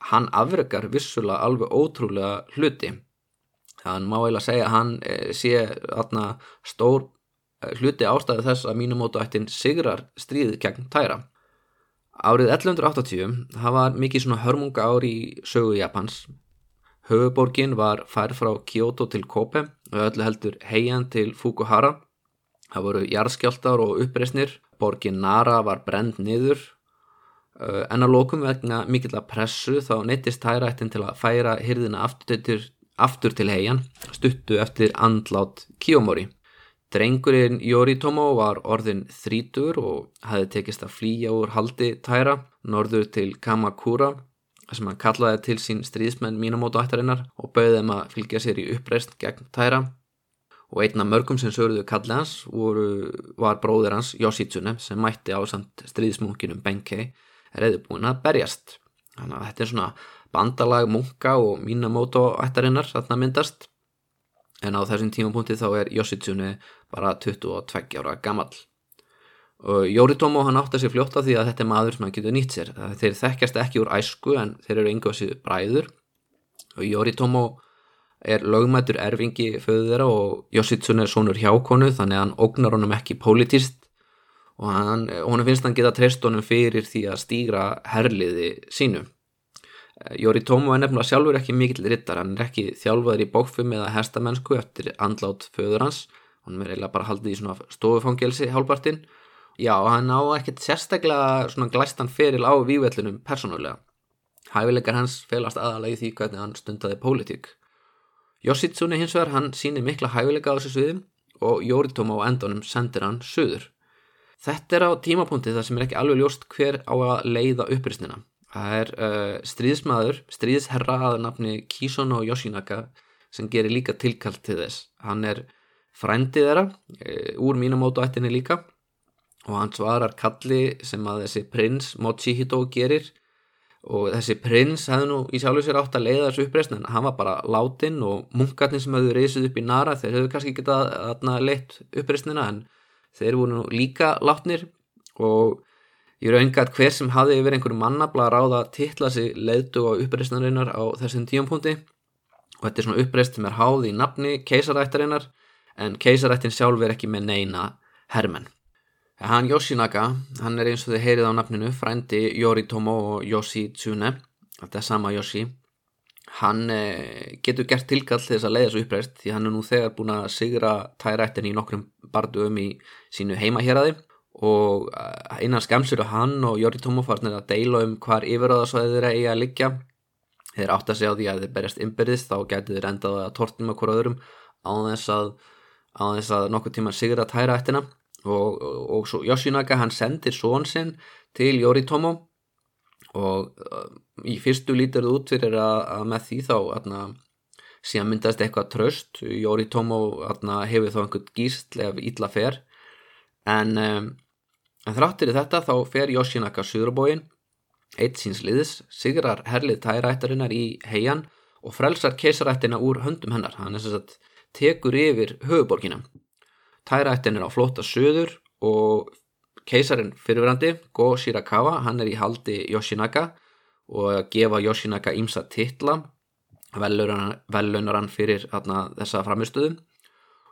Hann afrekar vissulega alveg ótrúlega hluti. Þann má eiginlega segja að hann eh, sé atna, stór eh, hluti ástæði þess að mínumótu ættin sigrar stríðið gegn tæra. Árið 1180 það var mikið svona hörmunga ári í sögu Japans. Höfuborgin var fær frá Kyoto til Kobe og öllu heldur heian til Fukuhara Það voru jarðskjáltar og uppreysnir, borgin Nara var brend niður. Uh, en að lókum vegna mikill að pressu þá neittist hærættin til að færa hyrðina aftur til, aftur til heian stuttu eftir andlát Kiyomori. Drengurinn Yoritomo var orðin þrítur og hefði tekist að flýja úr haldi tæra norður til Kamakura sem hann kallaði til sín stríðsmenn Minamoto ættarinnar og bauði þeim að fylgja sér í uppreist gegn tæra og einna mörgum sem sögurðu kallið hans voru, var bróður hans Yoshitsune sem mætti á samt stríðsmunkinum Benkei reyði búin að berjast. Þannig að þetta er svona bandalag munka og Minamoto ættarinnar þarna myndast. En á þessum tímapunkti þá er Yoshitsune bara 22 ára gammal og Yoritomo hann átti að sér fljóta því að þetta er maður sem hann getur nýtt sér. Þeir þekkjast ekki úr æsku en þeir eru yngu á síðu bræður. Og Yoritomo er lögmætur erfingi föðu þeirra og Yoshitsun er sonur hjákonu þannig að hann ógnar honum ekki politist og hann, honum finnst hann geta treyst honum fyrir því að stýra herliði sínu. Yoritomo er nefnilega sjálfur ekki mikill rittar, hann er ekki þjálfaður í bókfum eða hestamennsku eftir andlát föður hans, hann er eiginlega bara haldið í svona stofufangelsi hálpartinn. Já, hann á ekkert sérstaklega svona glæstan feril á vývellunum persónulega. Hæfileikar hans felast aðalega í því hvernig hann stundaði pólitík. Yoshitsune hins vegar hann sínir mikla hæfileika á þessu sviðum og Yoritomo á endunum sendir hann söður. Þetta er á tímapunkti þar sem er ekki alveg ljóst hver á að leiða upprisnina. Það er uh, stríðsmaður, stríðsherra aða nafni Kisono Yoshinaka sem gerir líka tilkallt til þess. Hann er frændið þeirra, uh, úr mínumótu ættinni líka og hann svarar kalli sem að þessi prins Mochihito gerir og þessi prins hefði nú í sjálfu sér átt að leiða þessu uppreysn en hann var bara látin og munkarnir sem hefðu reysið upp í nara þeir hefðu kannski getað leitt uppreysnina en þeir voru nú líka látnir. Og ég eru engat hver sem hafði yfir einhverju mannabla ráða að titla sig leiðtu á uppreysnarinnar á þessum tíumpunkti og þetta er svona uppreysn sem er háð í nafni keisarættarinnar en keisarættin sjálf er ekki með neina hermenn Hann Yoshinaka, hann er eins og þið heyrið á nafninu, frændi Yoritomo og Yoshitsune, þetta er sama Yoshi, hann eh, getur gert tilkall þess að leiða svo uppreist því hann er nú þegar búin að sigra tærættin í nokkrum barduum í sínu heimaheraði og eh, innan skemsur og hann og Yoritomo farnir að deila um hvar yfiráðasvæðið þeirra eigi að liggja. Þeir átt að segja á því að þeir berjast innbyrðist þá getur þeir endað að tortum að hverju öðrum á þess að, að nokkur tíma sigra tærættina og, og, og Yoshinaka hann sendir són sinn til Yoritomo og uh, í fyrstu lítur það út fyrir að, að með því þá atna, síðan myndast eitthvað tröst Yoritomo atna, hefur þá einhvern gísl ef ítla fer. En, um, en þráttir í þetta þá fer Yoshinaka Suðurbóin eitt síns liðs, sigrar herlið tærættarinnar í heian og frelsar keisarættina úr höndum hennar. Hann er sem sagt tekur yfir höfuborgina tærættin er á flóta söður og keisarin fyrirverandi Go Shirakawa hann er í haldi Yoshinaka og gefa Yoshinaka ímsa titla velaunar hann fyrir atna, þessa framistöðu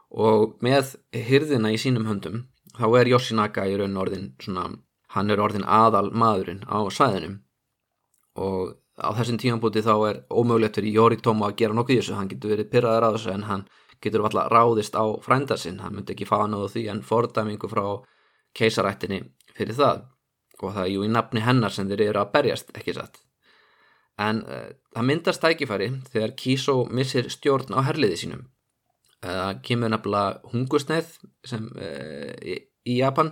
og með hyrðina í sínum höndum þá er Yoshinaka í raun orðin svona, hann er orðin aðal maðurinn á sæðinum og á þessum tímanbúti þá er ómögulegt fyrir Yoritomo að gera nokkuð í þessu, hann getur verið pyrraðar að þessu en hann getur alltaf ráðist á frændasinn, hann myndi ekki faða náðu því en fordæmingu frá keisarættinni fyrir það. Og það er jú í nafni hennar sem þeir eru að berjast, ekki satt? En uh, það myndast tækifæri þegar Kiso missir stjórn á herliði sínum. Það kemur nefnilega hungusneið sem uh, í, í Japan.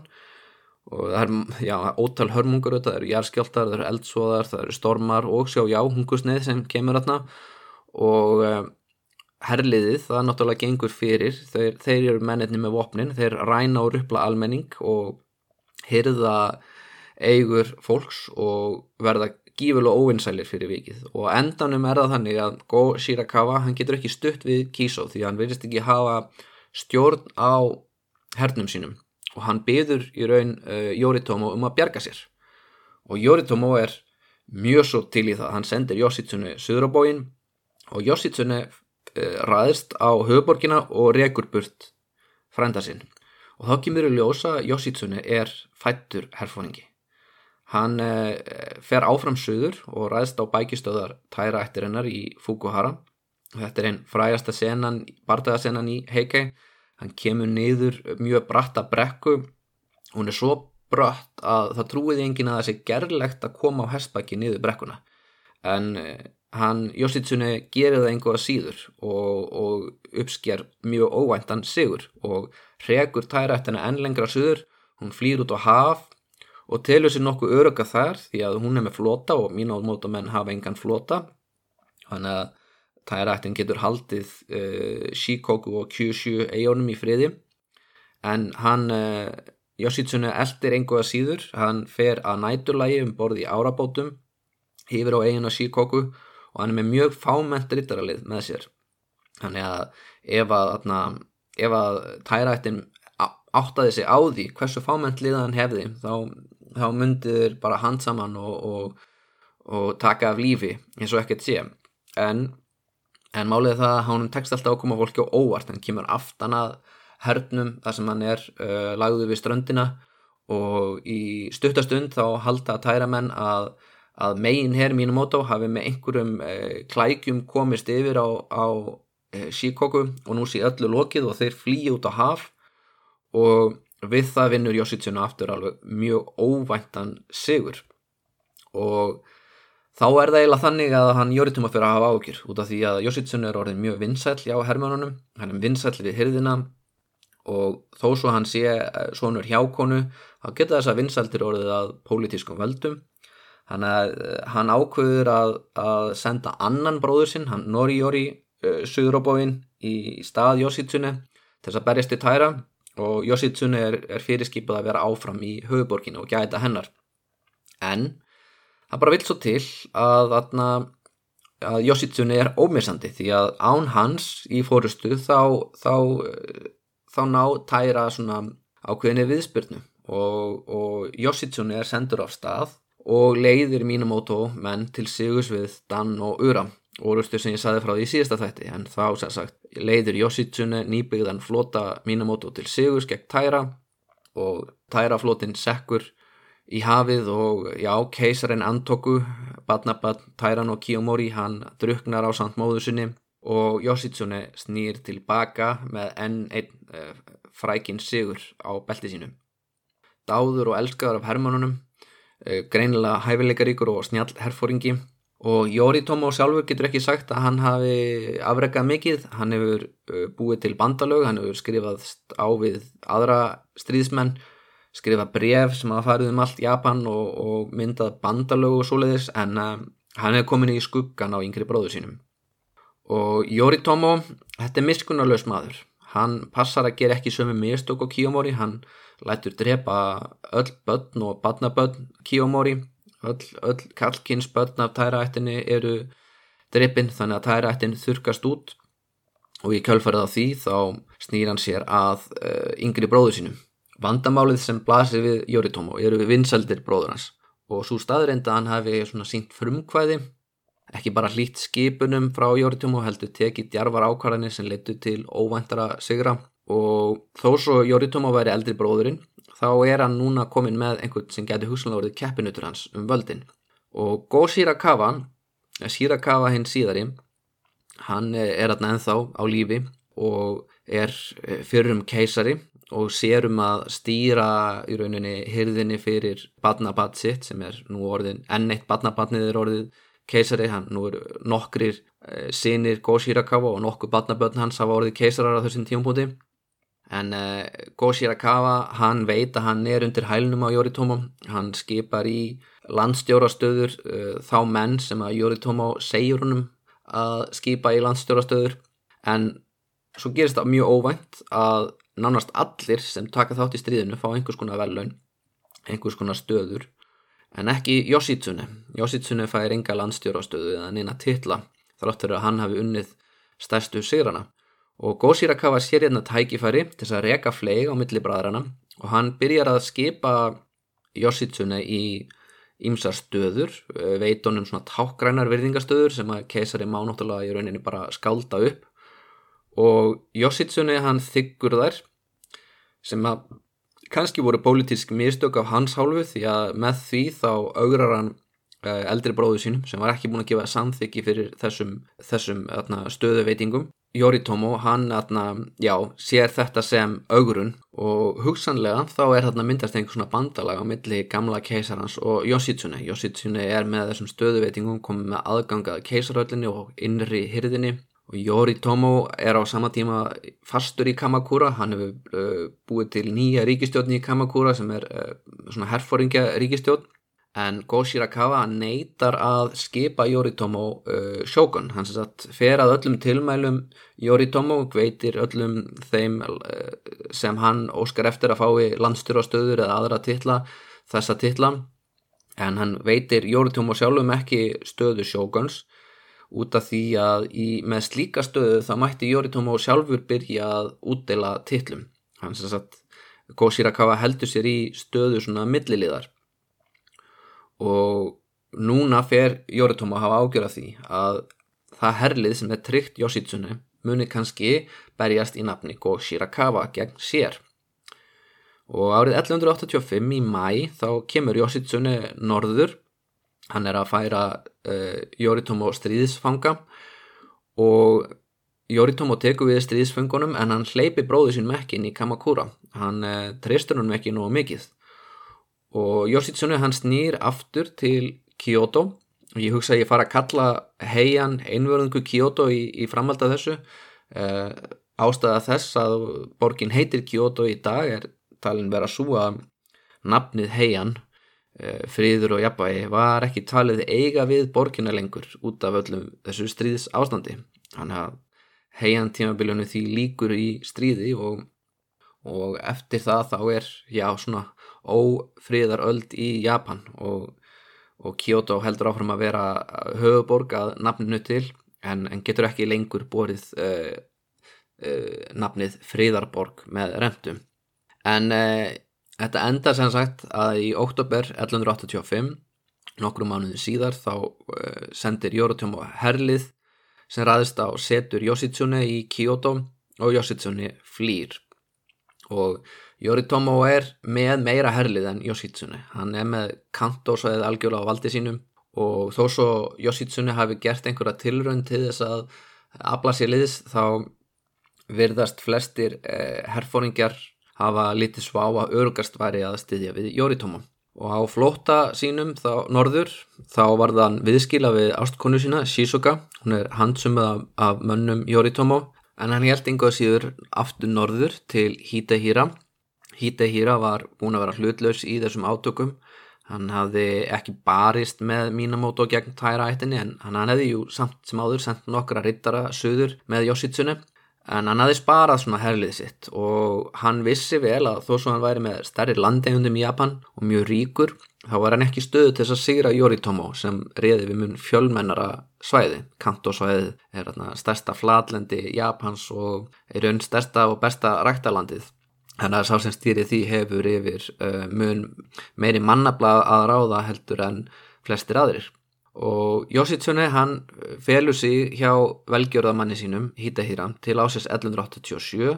Og það er, já, ótal hörmungur það eru járskjáltar, það eru eldsvoðar það eru stormar og sjá já, hungusneið sem kemur þarna. Og uh, herliðið, það náttúrulega gengur fyrir, þeir, þeir eru mennetni með vopnin, þeir ræna og ruppla almenning og hyrða eigur fólks og verða gífulega óvinsælir fyrir vikið. Og endanum er það þannig að Go Shirakawa hann getur ekki stutt við Kiso því hann verðist ekki hafa stjórn á hernum sínum. Og hann byður í raun uh, Yoritomo um að bjarga sér. Og Yoritomo er mjög svo til í það, hann sendir Yoshitsune söður á bóin og Yoshitsune ræðist á höfuborgina og rekur burt frænda sinn og þá kemur í ljósa Yoshitsune er fættur herfóningi Hann eh, fer áfram söður og ræðst á bækistöðar tæra eftir hennar í Fukuhara. Þetta er einn frægasta senan, barndagasenan í Heikei. Hann kemur niður mjög bratta brekku. Hún er svo brött að það trúiði engin að það sé gerlegt að koma á hestbæki niður brekkuna. En eh, hann, Yoshitsune, gerir það einhverja síður og, og uppsker mjög óvæntan sigur og regur hennar enn lengra söður. Hún flýr út á haf og telur sér nokkuð öruga þar því að hún er með flota og mín ámóta menn hafa engan flota. Þannig að tærættin getur haldið uh, Shikoku og Kyushu eigunum í friði. En hann uh, Yoshitsune eldir einhverja síður. Hann fer að næturlægi um borði í árabótum yfir á eigin á Shikoku og hann er með mjög fáment rittaralið með sér. Þannig að ef að, að tærættin áttaði sig á því hversu fáment liðan hefði þá þá myndir bara hand saman og, og, og taka af lífi eins og ekkert sé. En, en málið það að hann tekst alltaf að koma fólki á óvart. Hann kemur aftan að hernum þar sem hann er uh, lagðu við ströndina og í stuttastund þá halda tæramenn að, að megin hér mínu mótó hafi með einhverjum uh, klækjum komist yfir á, á uh, Shikoku og nú sé öllu lokið og þeir flýja út á haf og við það vinnur Yoshitsune aftur alveg mjög óvæntan sigur. Og þá er það eiginlega þannig að hann Yoritomo fyrir að hafa ágjur út af því að Yoshitsune er orðin mjög vinsæll á hermönunum, hann er vinsæll við hyrðina og þó svo hann sé eh, svonur hjákonu þá geta þess að vinsæltir orðið að pólitískum völdum hann, hann ákveður að, að senda annan bróður sinn, hann Noriyori uh, eh, Suðróbóin í stað Yoshitsune til þess að berjast í tæra og Yoshitsune er, er fyrirskipað að vera áfram í höfuborginu og gæta hennar. En það bara vil svo til að, að, að Yoshitsune er ómissandi því að án hans í fórustu þá, þá, þá ná tæra svona ákveðinni viðspyrnu. Og, og Yoshitsune er sendur af stað og leiðir Minamoto menn til Sigus við Dan og Ura. Orustur sem ég saði frá því síðasta þætti en þá sem sagt leiður Yoshitsune nýbyggðan flota Minamoto til Sigurs gegn Taira og Taira flotin sekkur í hafið og já, keisarin Antoku, badnabat Tairan og Kiyomori, hann druknar á samt móðu sinni og Yoshitsune snýr tilbaka með enn einn uh, frækin Sigur á belti sínum dáður og elskaður af hermannunum uh, greinilega hæfileikaríkur og snjall herfóringi og Jóri Tómo sjálfur getur ekki sagt að hann hafi afrekað mikið, hann hefur uh, búið til bandalög, hann hefur skrifað á við aðra stríðsmenn skrifað bref sem hafa farið um allt Japan og, og myndað bandalög og svoleiðis en uh, hann hefur komin í skuggan á yngri bróður sínum. Og Jóri Tómo þetta er miskunnarlaus maður. Hann passar að gera ekki sömu mistök á Kiyomori, hann lætur drepa öll börn og badnabörn Kiyomori. Öll, öll kallkynnsbörn af tæraættinni eru drippin þannig að tæraættin þurkast út. Og í kjölfarið á því þá snýr hann sér að uh, yngri bróður sínum. Vandamálið sem blasir við Yoritomo eru við vinsaldir bróður hans. Og svo staðreinda hann hafi svona sínt frumkvæði, ekki bara hlýtt skipunum frá Yoritomo heldur tekið djarvar ákvarðanir sem leittu til óvæntara sigra og þó svo Yoritomo væri eldri bróðurinn þá er hann núna komin með einhvern sem getur hugsanlega orðið keppinutur hans um völdin. Og Go Shirakawa, Shirakawa hinn síðari, hann er aðna ennþá á lífi og er eh, fyrrum keisari og sér um að stýra í rauninni hyrðinni fyrir badnabatt sitt sem er nú orðin enneitt badnabattnið er orðið keisari, hann nú er nokkrir sinir Go Shirakawa og nokkur badnabötn hans hafa orðið keisarar á þessum tíumpúti en uh, Go Shirakawa hann veit að hann er undir hælnum á Yoritomo hann skipar í landstjórastöður uh, þá menn sem að Yoritomo segjur honum að skipa í landstjórastöður. En svo gerist það mjög óvænt að nánast allir sem taka þátt í stríðinu fá einhvers konar velun einhvers konar stöður. En ekki Yoshitsune. Yoshitsune fær enga landstjórastöðu eða neina titla þar áttur að hann hafi unnið stærstu sigrana og Gósirakawa sér hérna tækifæri til þess að reka fleig á milli bræðrana og hann byrjar að skipa Yoshitsune í ymsar stöður, eh, veit honum svona tákgrænar virðingastöður sem að keisari má náttúrulega í rauninni bara skálda upp. Og Yoshitsune hann þykkur þær sem að kannski voru pólitísk mistök af hans hálfu því að með því þá augrar hann eh, eldri bróðu sínum sem var ekki búin að gefa samþyggi fyrir þessum, þessum stöðu veitingum Yoritomo, hann atna, já, sér þetta sem augurun og hugsanlega þá er þarna myndast einhvers svona bandalag á milli gamla keisarans og Yoshitsune. Yoshitsune er með þessum stöðuveitingum komið með aðgangað keisaröllinni og innri hyrðinni og Yoritomo er á sama tíma fastur í Kamakura, hann hefur uh, búið til nýja ríkistjóðni í Kamakura sem er uh, svona herfóringja ríkistjóð en Go Shirakawa neytar að skipa Yoritomo uh, sjókun, hann sem sagt fer að öllum tilmælum Yoritomo veitir öllum þeim uh, sem hann óskar eftir að fái landstyrastöður eða aðra titla þessa titla. En hann veitir Yoritomo sjálfum ekki stöðu sjókuns út af því að í, með slíka stöðu þá mætti Yoritomo sjálfur byrja að útdela titlum. Hann sem sagt Go Shirakawa heldur sér í stöðu svona milliliðar og núna fer Yoritomo að hafa ágjörða því að það herlið sem er tryggt Yoshitsune muni kannski berjast í nafni Go Shirakawa gegn sér. Og árið 1185 í mæ þá kemur Yoshitsune norður. Hann er að færa uh, Yoritomo stríðsfanga. Og Yoritomo tekur við stríðsfangunum en hann hleypi bróðu sín mekkin í Kamakura. Hann uh, treystur hann ekki nógu mikið og Yoshitsune hann snýr aftur til Kyoto. Og ég hugsa að ég fara að kalla heian einverðungu Kyoto í, í framhald af þessu. Uh, ástæða þess að borgin heitir Kyoto í dag er talin vera svo að nafnið heian uh, friður og jafnvægi var ekki talið eiga við borgina lengur út af öllum þessu stríðs ástandi þannig að heian tímabiljonu því líkur í stríði og, og eftir það þá er já svona ófríðaröld í Japan og, og Kyoto heldur áfram að vera höfuborg að nafninu til en, en getur ekki lengur borið uh, uh, nafnið fríðarborg með remtum. En uh, þetta enda sem sagt að í oktober 1185, nokkru mánuði síðar, þá sendir Yoritomo herlið sem ræðist á setur Yoshitsune í Kyoto og Yoshitsune flýr og Yoritomo er með meira herlið en Yoshitsune. Hann er með kantósvæðið algjörlega á valdi sínum og þó svo Yoshitsune hafi gert einhverja tilrönd til þess að afla sér liðs þá virðast flestir eh, herfóringjar hafa litið svá að örgast væri að styðja við Yoritomo. Og á flóta sínum þá norður þá var þann viðskila við ástkonu sína Shizuka, hún er handsumið af, mönnum Yoritomo. En hann held einhvað síður aftur norður til Hidehira Hidehira var búin að vera hlutlaus í þessum átökum hann hafði ekki barist með Minamoto gegn tæra ættinni en hann hefði jú samt sem áður sendt nokkra rittara söður með Yoshitsune en hann hafði sparað svona herlið sitt og hann vissi vel að þó svo hann væri með stærri landegundum í Japan og mjög ríkur þá var hann ekki stöðu til þess að sigra Yoritomo sem reyði við mun fjölmennara svæði. Kanto svæði er stærsta flatlendi Japans og er raun stærsta og besta ræktalandið. Þannig að sá sem stýri því hefur yfir uh, mun meiri mannablað að ráða heldur en flestir aðrir. Og Yoshitsune hann felur sig hjá velgjörðamanni sínum Hitahira til ásins 1187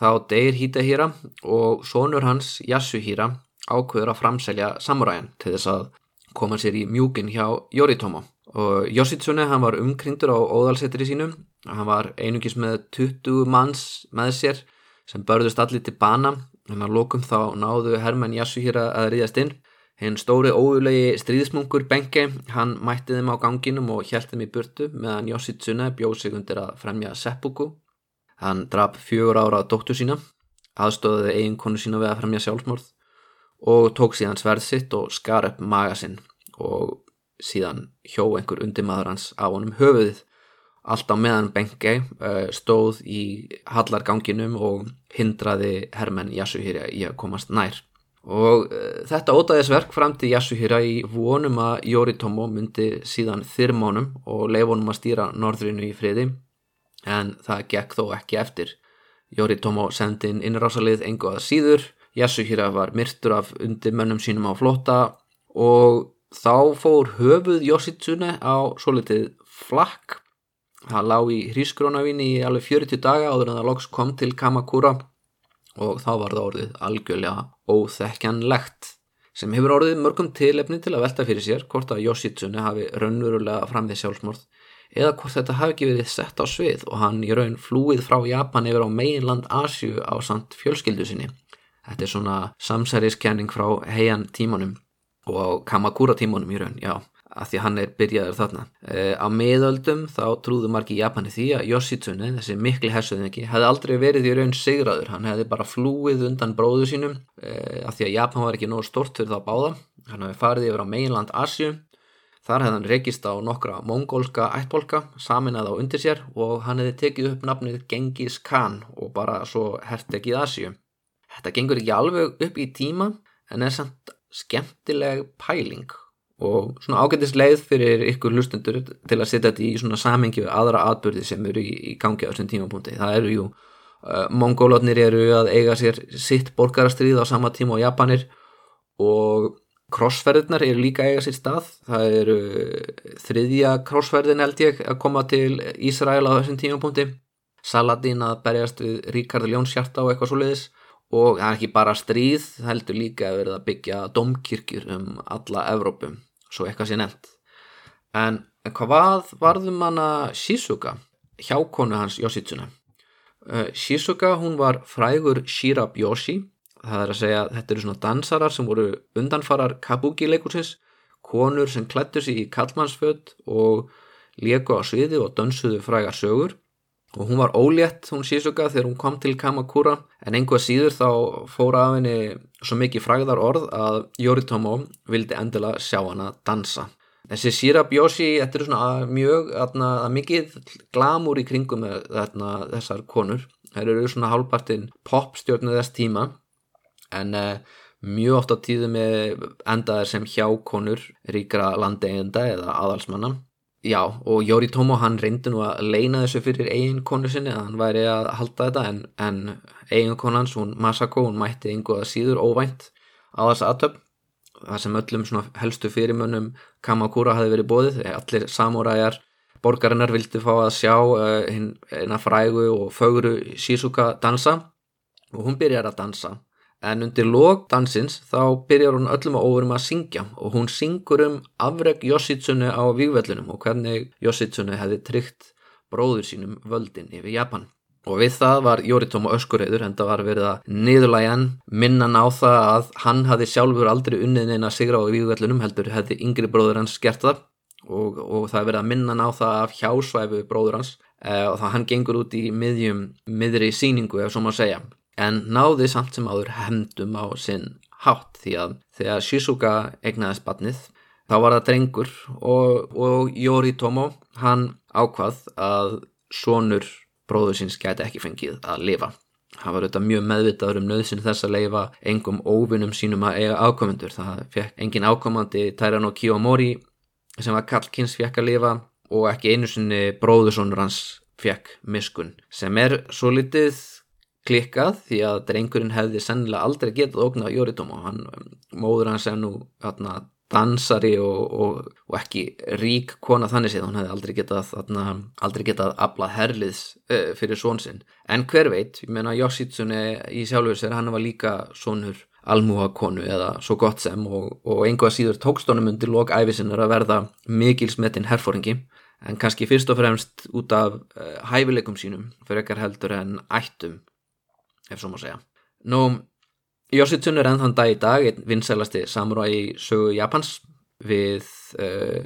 þá deyir Hitahira og sonur hans Yasuhira ákveður að framselja samuræjan til þess að koma sér í mjúkin hjá Yoritomo. Og Yoshitsune hann var umkringdur á óðalsettri sínum. Hann var einungis með 20 manns með sér sem börðust allir til bana. En að lókum þá náðu Hermann Yasuhira að riðast inn. Hinn stóri óulegi stríðsmungur Benke hann mætti þeim á ganginum og hjælt þeim í burtu meðan Yoshitsune bjóð sig undir að fremja seppuku. Hann draf fjögur ára dóttu sína aðstóðiði eiginkonu sína við að fremja sjálfsmórð og tók síðan sverð sitt og skar upp maga sinn og síðan hjó einhver undirmaður hans á honum höfuðið. Allt á meðan Benke uh, stóð í hallarganginum og hindraði hermenn Yasuhira í að komast nær. Og uh, þetta ótaðisverk fram til Yasuhira í vonum að Yoritomo myndi síðan þyrmónum og leifonum að stýra norðrinu í friði en það gekk þó ekki eftir. Yoritomo sendi inn innrásalið engu að síður. Yasuhira var myrtur af undir mönnum sínum á flóta og þá fór höfuð Yoshitsune á svo litið flakk. Það lág í hrískrónavín í alveg 40 daga áður en það loks kom til Kamakura og þá var það orðið algjörlega óþekkjanlegt sem hefur orðið mörgum tilefni til að velta fyrir sér hvort að Yoshitsune hafi raunverulega framðið sjálfsmorð eða hvort þetta hafi ekki verið sett á svið og hann í raun flúið frá Japan yfir á meginland Asju á samt fjölskyldu sinni. Þetta er svona samsæriskenning frá heian tímanum og Kamakura tímanum í raun, já, að því hann er byrjaður þarna. E, á miðöldum þá trúðu margi Japani því að Yoshitsune, þessi mikli hersuðingi, hefði aldrei verið í raun sigraður. Hann hefði bara flúið undan bróðu sínum e, að því að Japan var ekki nógu stort fyrir það að báða. Hann hefði farið yfir á meginland Asju. Þar hefði hann rekist á nokkra mongólska ættbolka, saminað á undir sér og hann hefði tekið upp nafnið Genghis Khan og bara svo hertekið Asju. Þetta gengur ekki alveg upp í tíma en er samt skemmtileg pæling og svona ágættis leið fyrir ykkur hlustundur til að setja þetta í svona samengi við aðra atbyrði sem eru í, í gangi á þessum tímapunkti. Það eru jú, uh, mongólotnir eru að eiga sér sitt borgarastrið á sama tíma á Japanir og krossferðirnar eru líka eiga sér stað. Það eru þriðja krossferðin held ég að koma til Ísrael á þessum tímapunkti. Saladin að berjast við Ríkard Ljónsjarta og eitthvað svo leiðis og það er ekki bara stríð það heldur líka að verða að byggja domkirkjur um alla Evrópum svo eitthvað sé nefnt. En hvað varðum manna Shizuka hjákonu hans Yoshitsuna uh, Shizuka hún var frægur Shirab Yoshi það er að segja þetta eru svona dansarar sem voru undanfarar kabuki leikursins konur sem klættu sig í kallmannsföld og leku á sviði og dönsuðu frægar sögur og hún var ólétt hún Shizuka þegar hún kom til Kamakura en einhvað síður þá fóra af henni svo mikið fræðar orð að Yoritomo vildi endilega sjá hana dansa. Þessi Shirab Yoshi, þetta er svona mjög atna, mikið glamur í kringum atna, þessar konur. Það eru svona hálfpartin popstjórnu þess tíma en eh, mjög oft á tíðu með endaðar sem hjákonur ríkra landeigenda eða aðalsmanna Já, og Jóri Tómo hann reyndi nú að leina þessu fyrir eiginkonu sinni að hann væri að halda þetta en, en eiginkonu hans, hún Masako, hún mætti einhverja síður óvænt á þess aðtöp það sem öllum helstu fyrirmönnum Kamakura hafi verið bóðið, allir samúræjar borgarinnar vildi fá að sjá uh, hinn frægu og fögru Shizuka dansa og hún byrjar að dansa en undir lók dansins þá byrjar hún öllum að óverum að syngja og hún syngur um afreg Yoshitsune á vývellunum og hvernig Yoshitsune hefði tryggt bróður sínum völdin yfir Japan. Og við það var Yoritomo öskureyður en það var verið að niðurlægjan minnan á það að hann hafi sjálfur aldrei unnið neina sigra á vývellunum heldur hefði yngri bróður hans gert það og, og það verið að minnan á það af hjásvæfu bróður hans eh, og það hann gengur út í miðjum miðri síningu ef svo má segja en náði samt sem áður hemdum á sinn hátt því að þegar Shizuka egnaðist batnið þá var það drengur og, og Yoritomo hann ákvað að sonur bróður síns gæti ekki fengið að lifa. Hann var auðvitað mjög meðvitaður um nöðsinn þess að leifa engum óvinnum sínum að eiga ákomendur það fekk engin ákomandi Tairano Kiyomori sem var kallkins fekk að lifa og ekki einu sinni bróðursonur hans fekk miskun sem er svo litið klikkað því að drengurinn hefði sennilega aldrei getað ógnað Yoritomo hann, móður hans er nú atna, dansari og, og, og ekki rík kona þannig séð hún hefði aldrei getað atna, aldrei getað aflað herliðs uh, fyrir són sinn. En hver veit, ég meina Yoshitsune í sjálfur sér, hann var líka sonur almúa konu eða svo gott sem og, og einhvað síður tókstónum undir lok æfisinnar að verða mikilsmetinn herfóringi en kannski fyrst og fremst út af uh, hæfileikum sínum fyrir ekkar heldur en ættum ef svo má segja. Nú, Yoshitsun er ennþann dag í dag einn vinsælasti samurai sögu Japans við uh,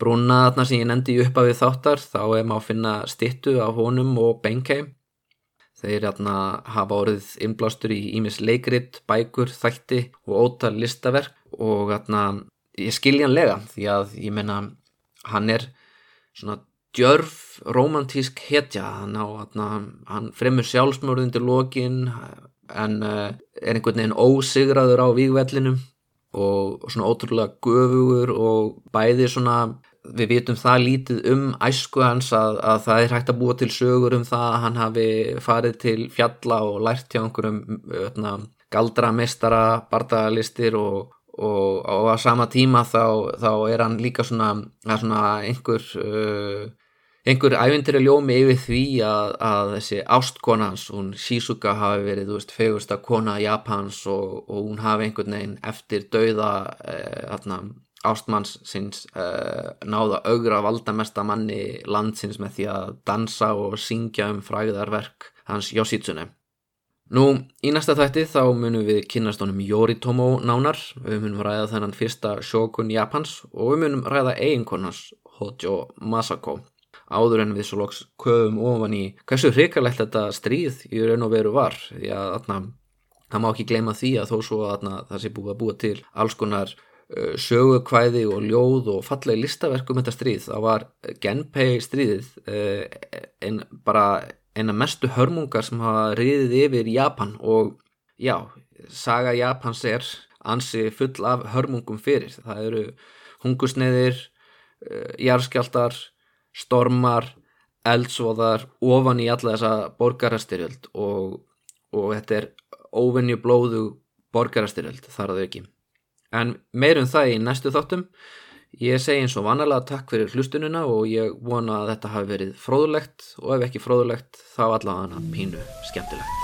brúna þarna sem ég nefndi upp af við þáttar þá er maður að finna stittu af honum og Benkei. Þeir hérna, hafa orðið innblástur í ímis leikrit, bækur, þætti og ótal listaverk og hérna, ég skilja hann lega því að ég menna hann er svona djörf romantísk hetja. Hann, á, hann, fremur sjálfsmörð undir lokin en uh, er einhvern veginn ósigraður á vígvellinum og, og svona ótrúlega göfugur og bæði svona við vitum það lítið um æsku hans að, að það er hægt að búa til sögur um það að hann hafi farið til fjalla og lært hjá einhverjum öfna, galdra mestara bardagalistir og, og, og á sama tíma þá, þá er hann líka svona, svona einhver uh, einhver ævindir er ljómi yfir því að, að þessi ástkona hans, hún Shizuka hafi verið, þú veist, fegursta kona Japans og, og hún hafi einhvern veginn eftir dauða eh, ástmanns sinns eh, náða augra valdamesta manni landsins með því að dansa og syngja um fræðarverk hans Yoshitsune. Nú, í næsta þætti þá munum við kynast honum Yoritomo nánar, við munum ræða þennan fyrsta sjókun Japans og við munum ræða eiginkonans Hojo Masako áður en við svo loks köfum ofan í hversu hrikalegt þetta stríð í raun og veru var. Því að atna, það má ekki gleyma því að þó svo að það sé búið að búa til alls konar sögukvæði og ljóð og fallegi listaverk um þetta stríð þá var Genpei stríðið en bara eina mestu hörmungar sem hafa riðið yfir Japan. Og já, saga Japans er ansi full af hörmungum fyrir. Það eru hungusneiðir uh, jarskjaldar stormar, eldsvoðar ofan í alla þessa borgarastyrjöld og, og þetta er óvinni blóðu borgarastyrjöld þar að þau ekki. En meirum það í næstu þáttum. Ég segi eins og vanalega takk fyrir hlustununa og ég vona að þetta hafi verið fróðulegt og ef ekki fróðulegt þá allavega pínu skemmtilegt.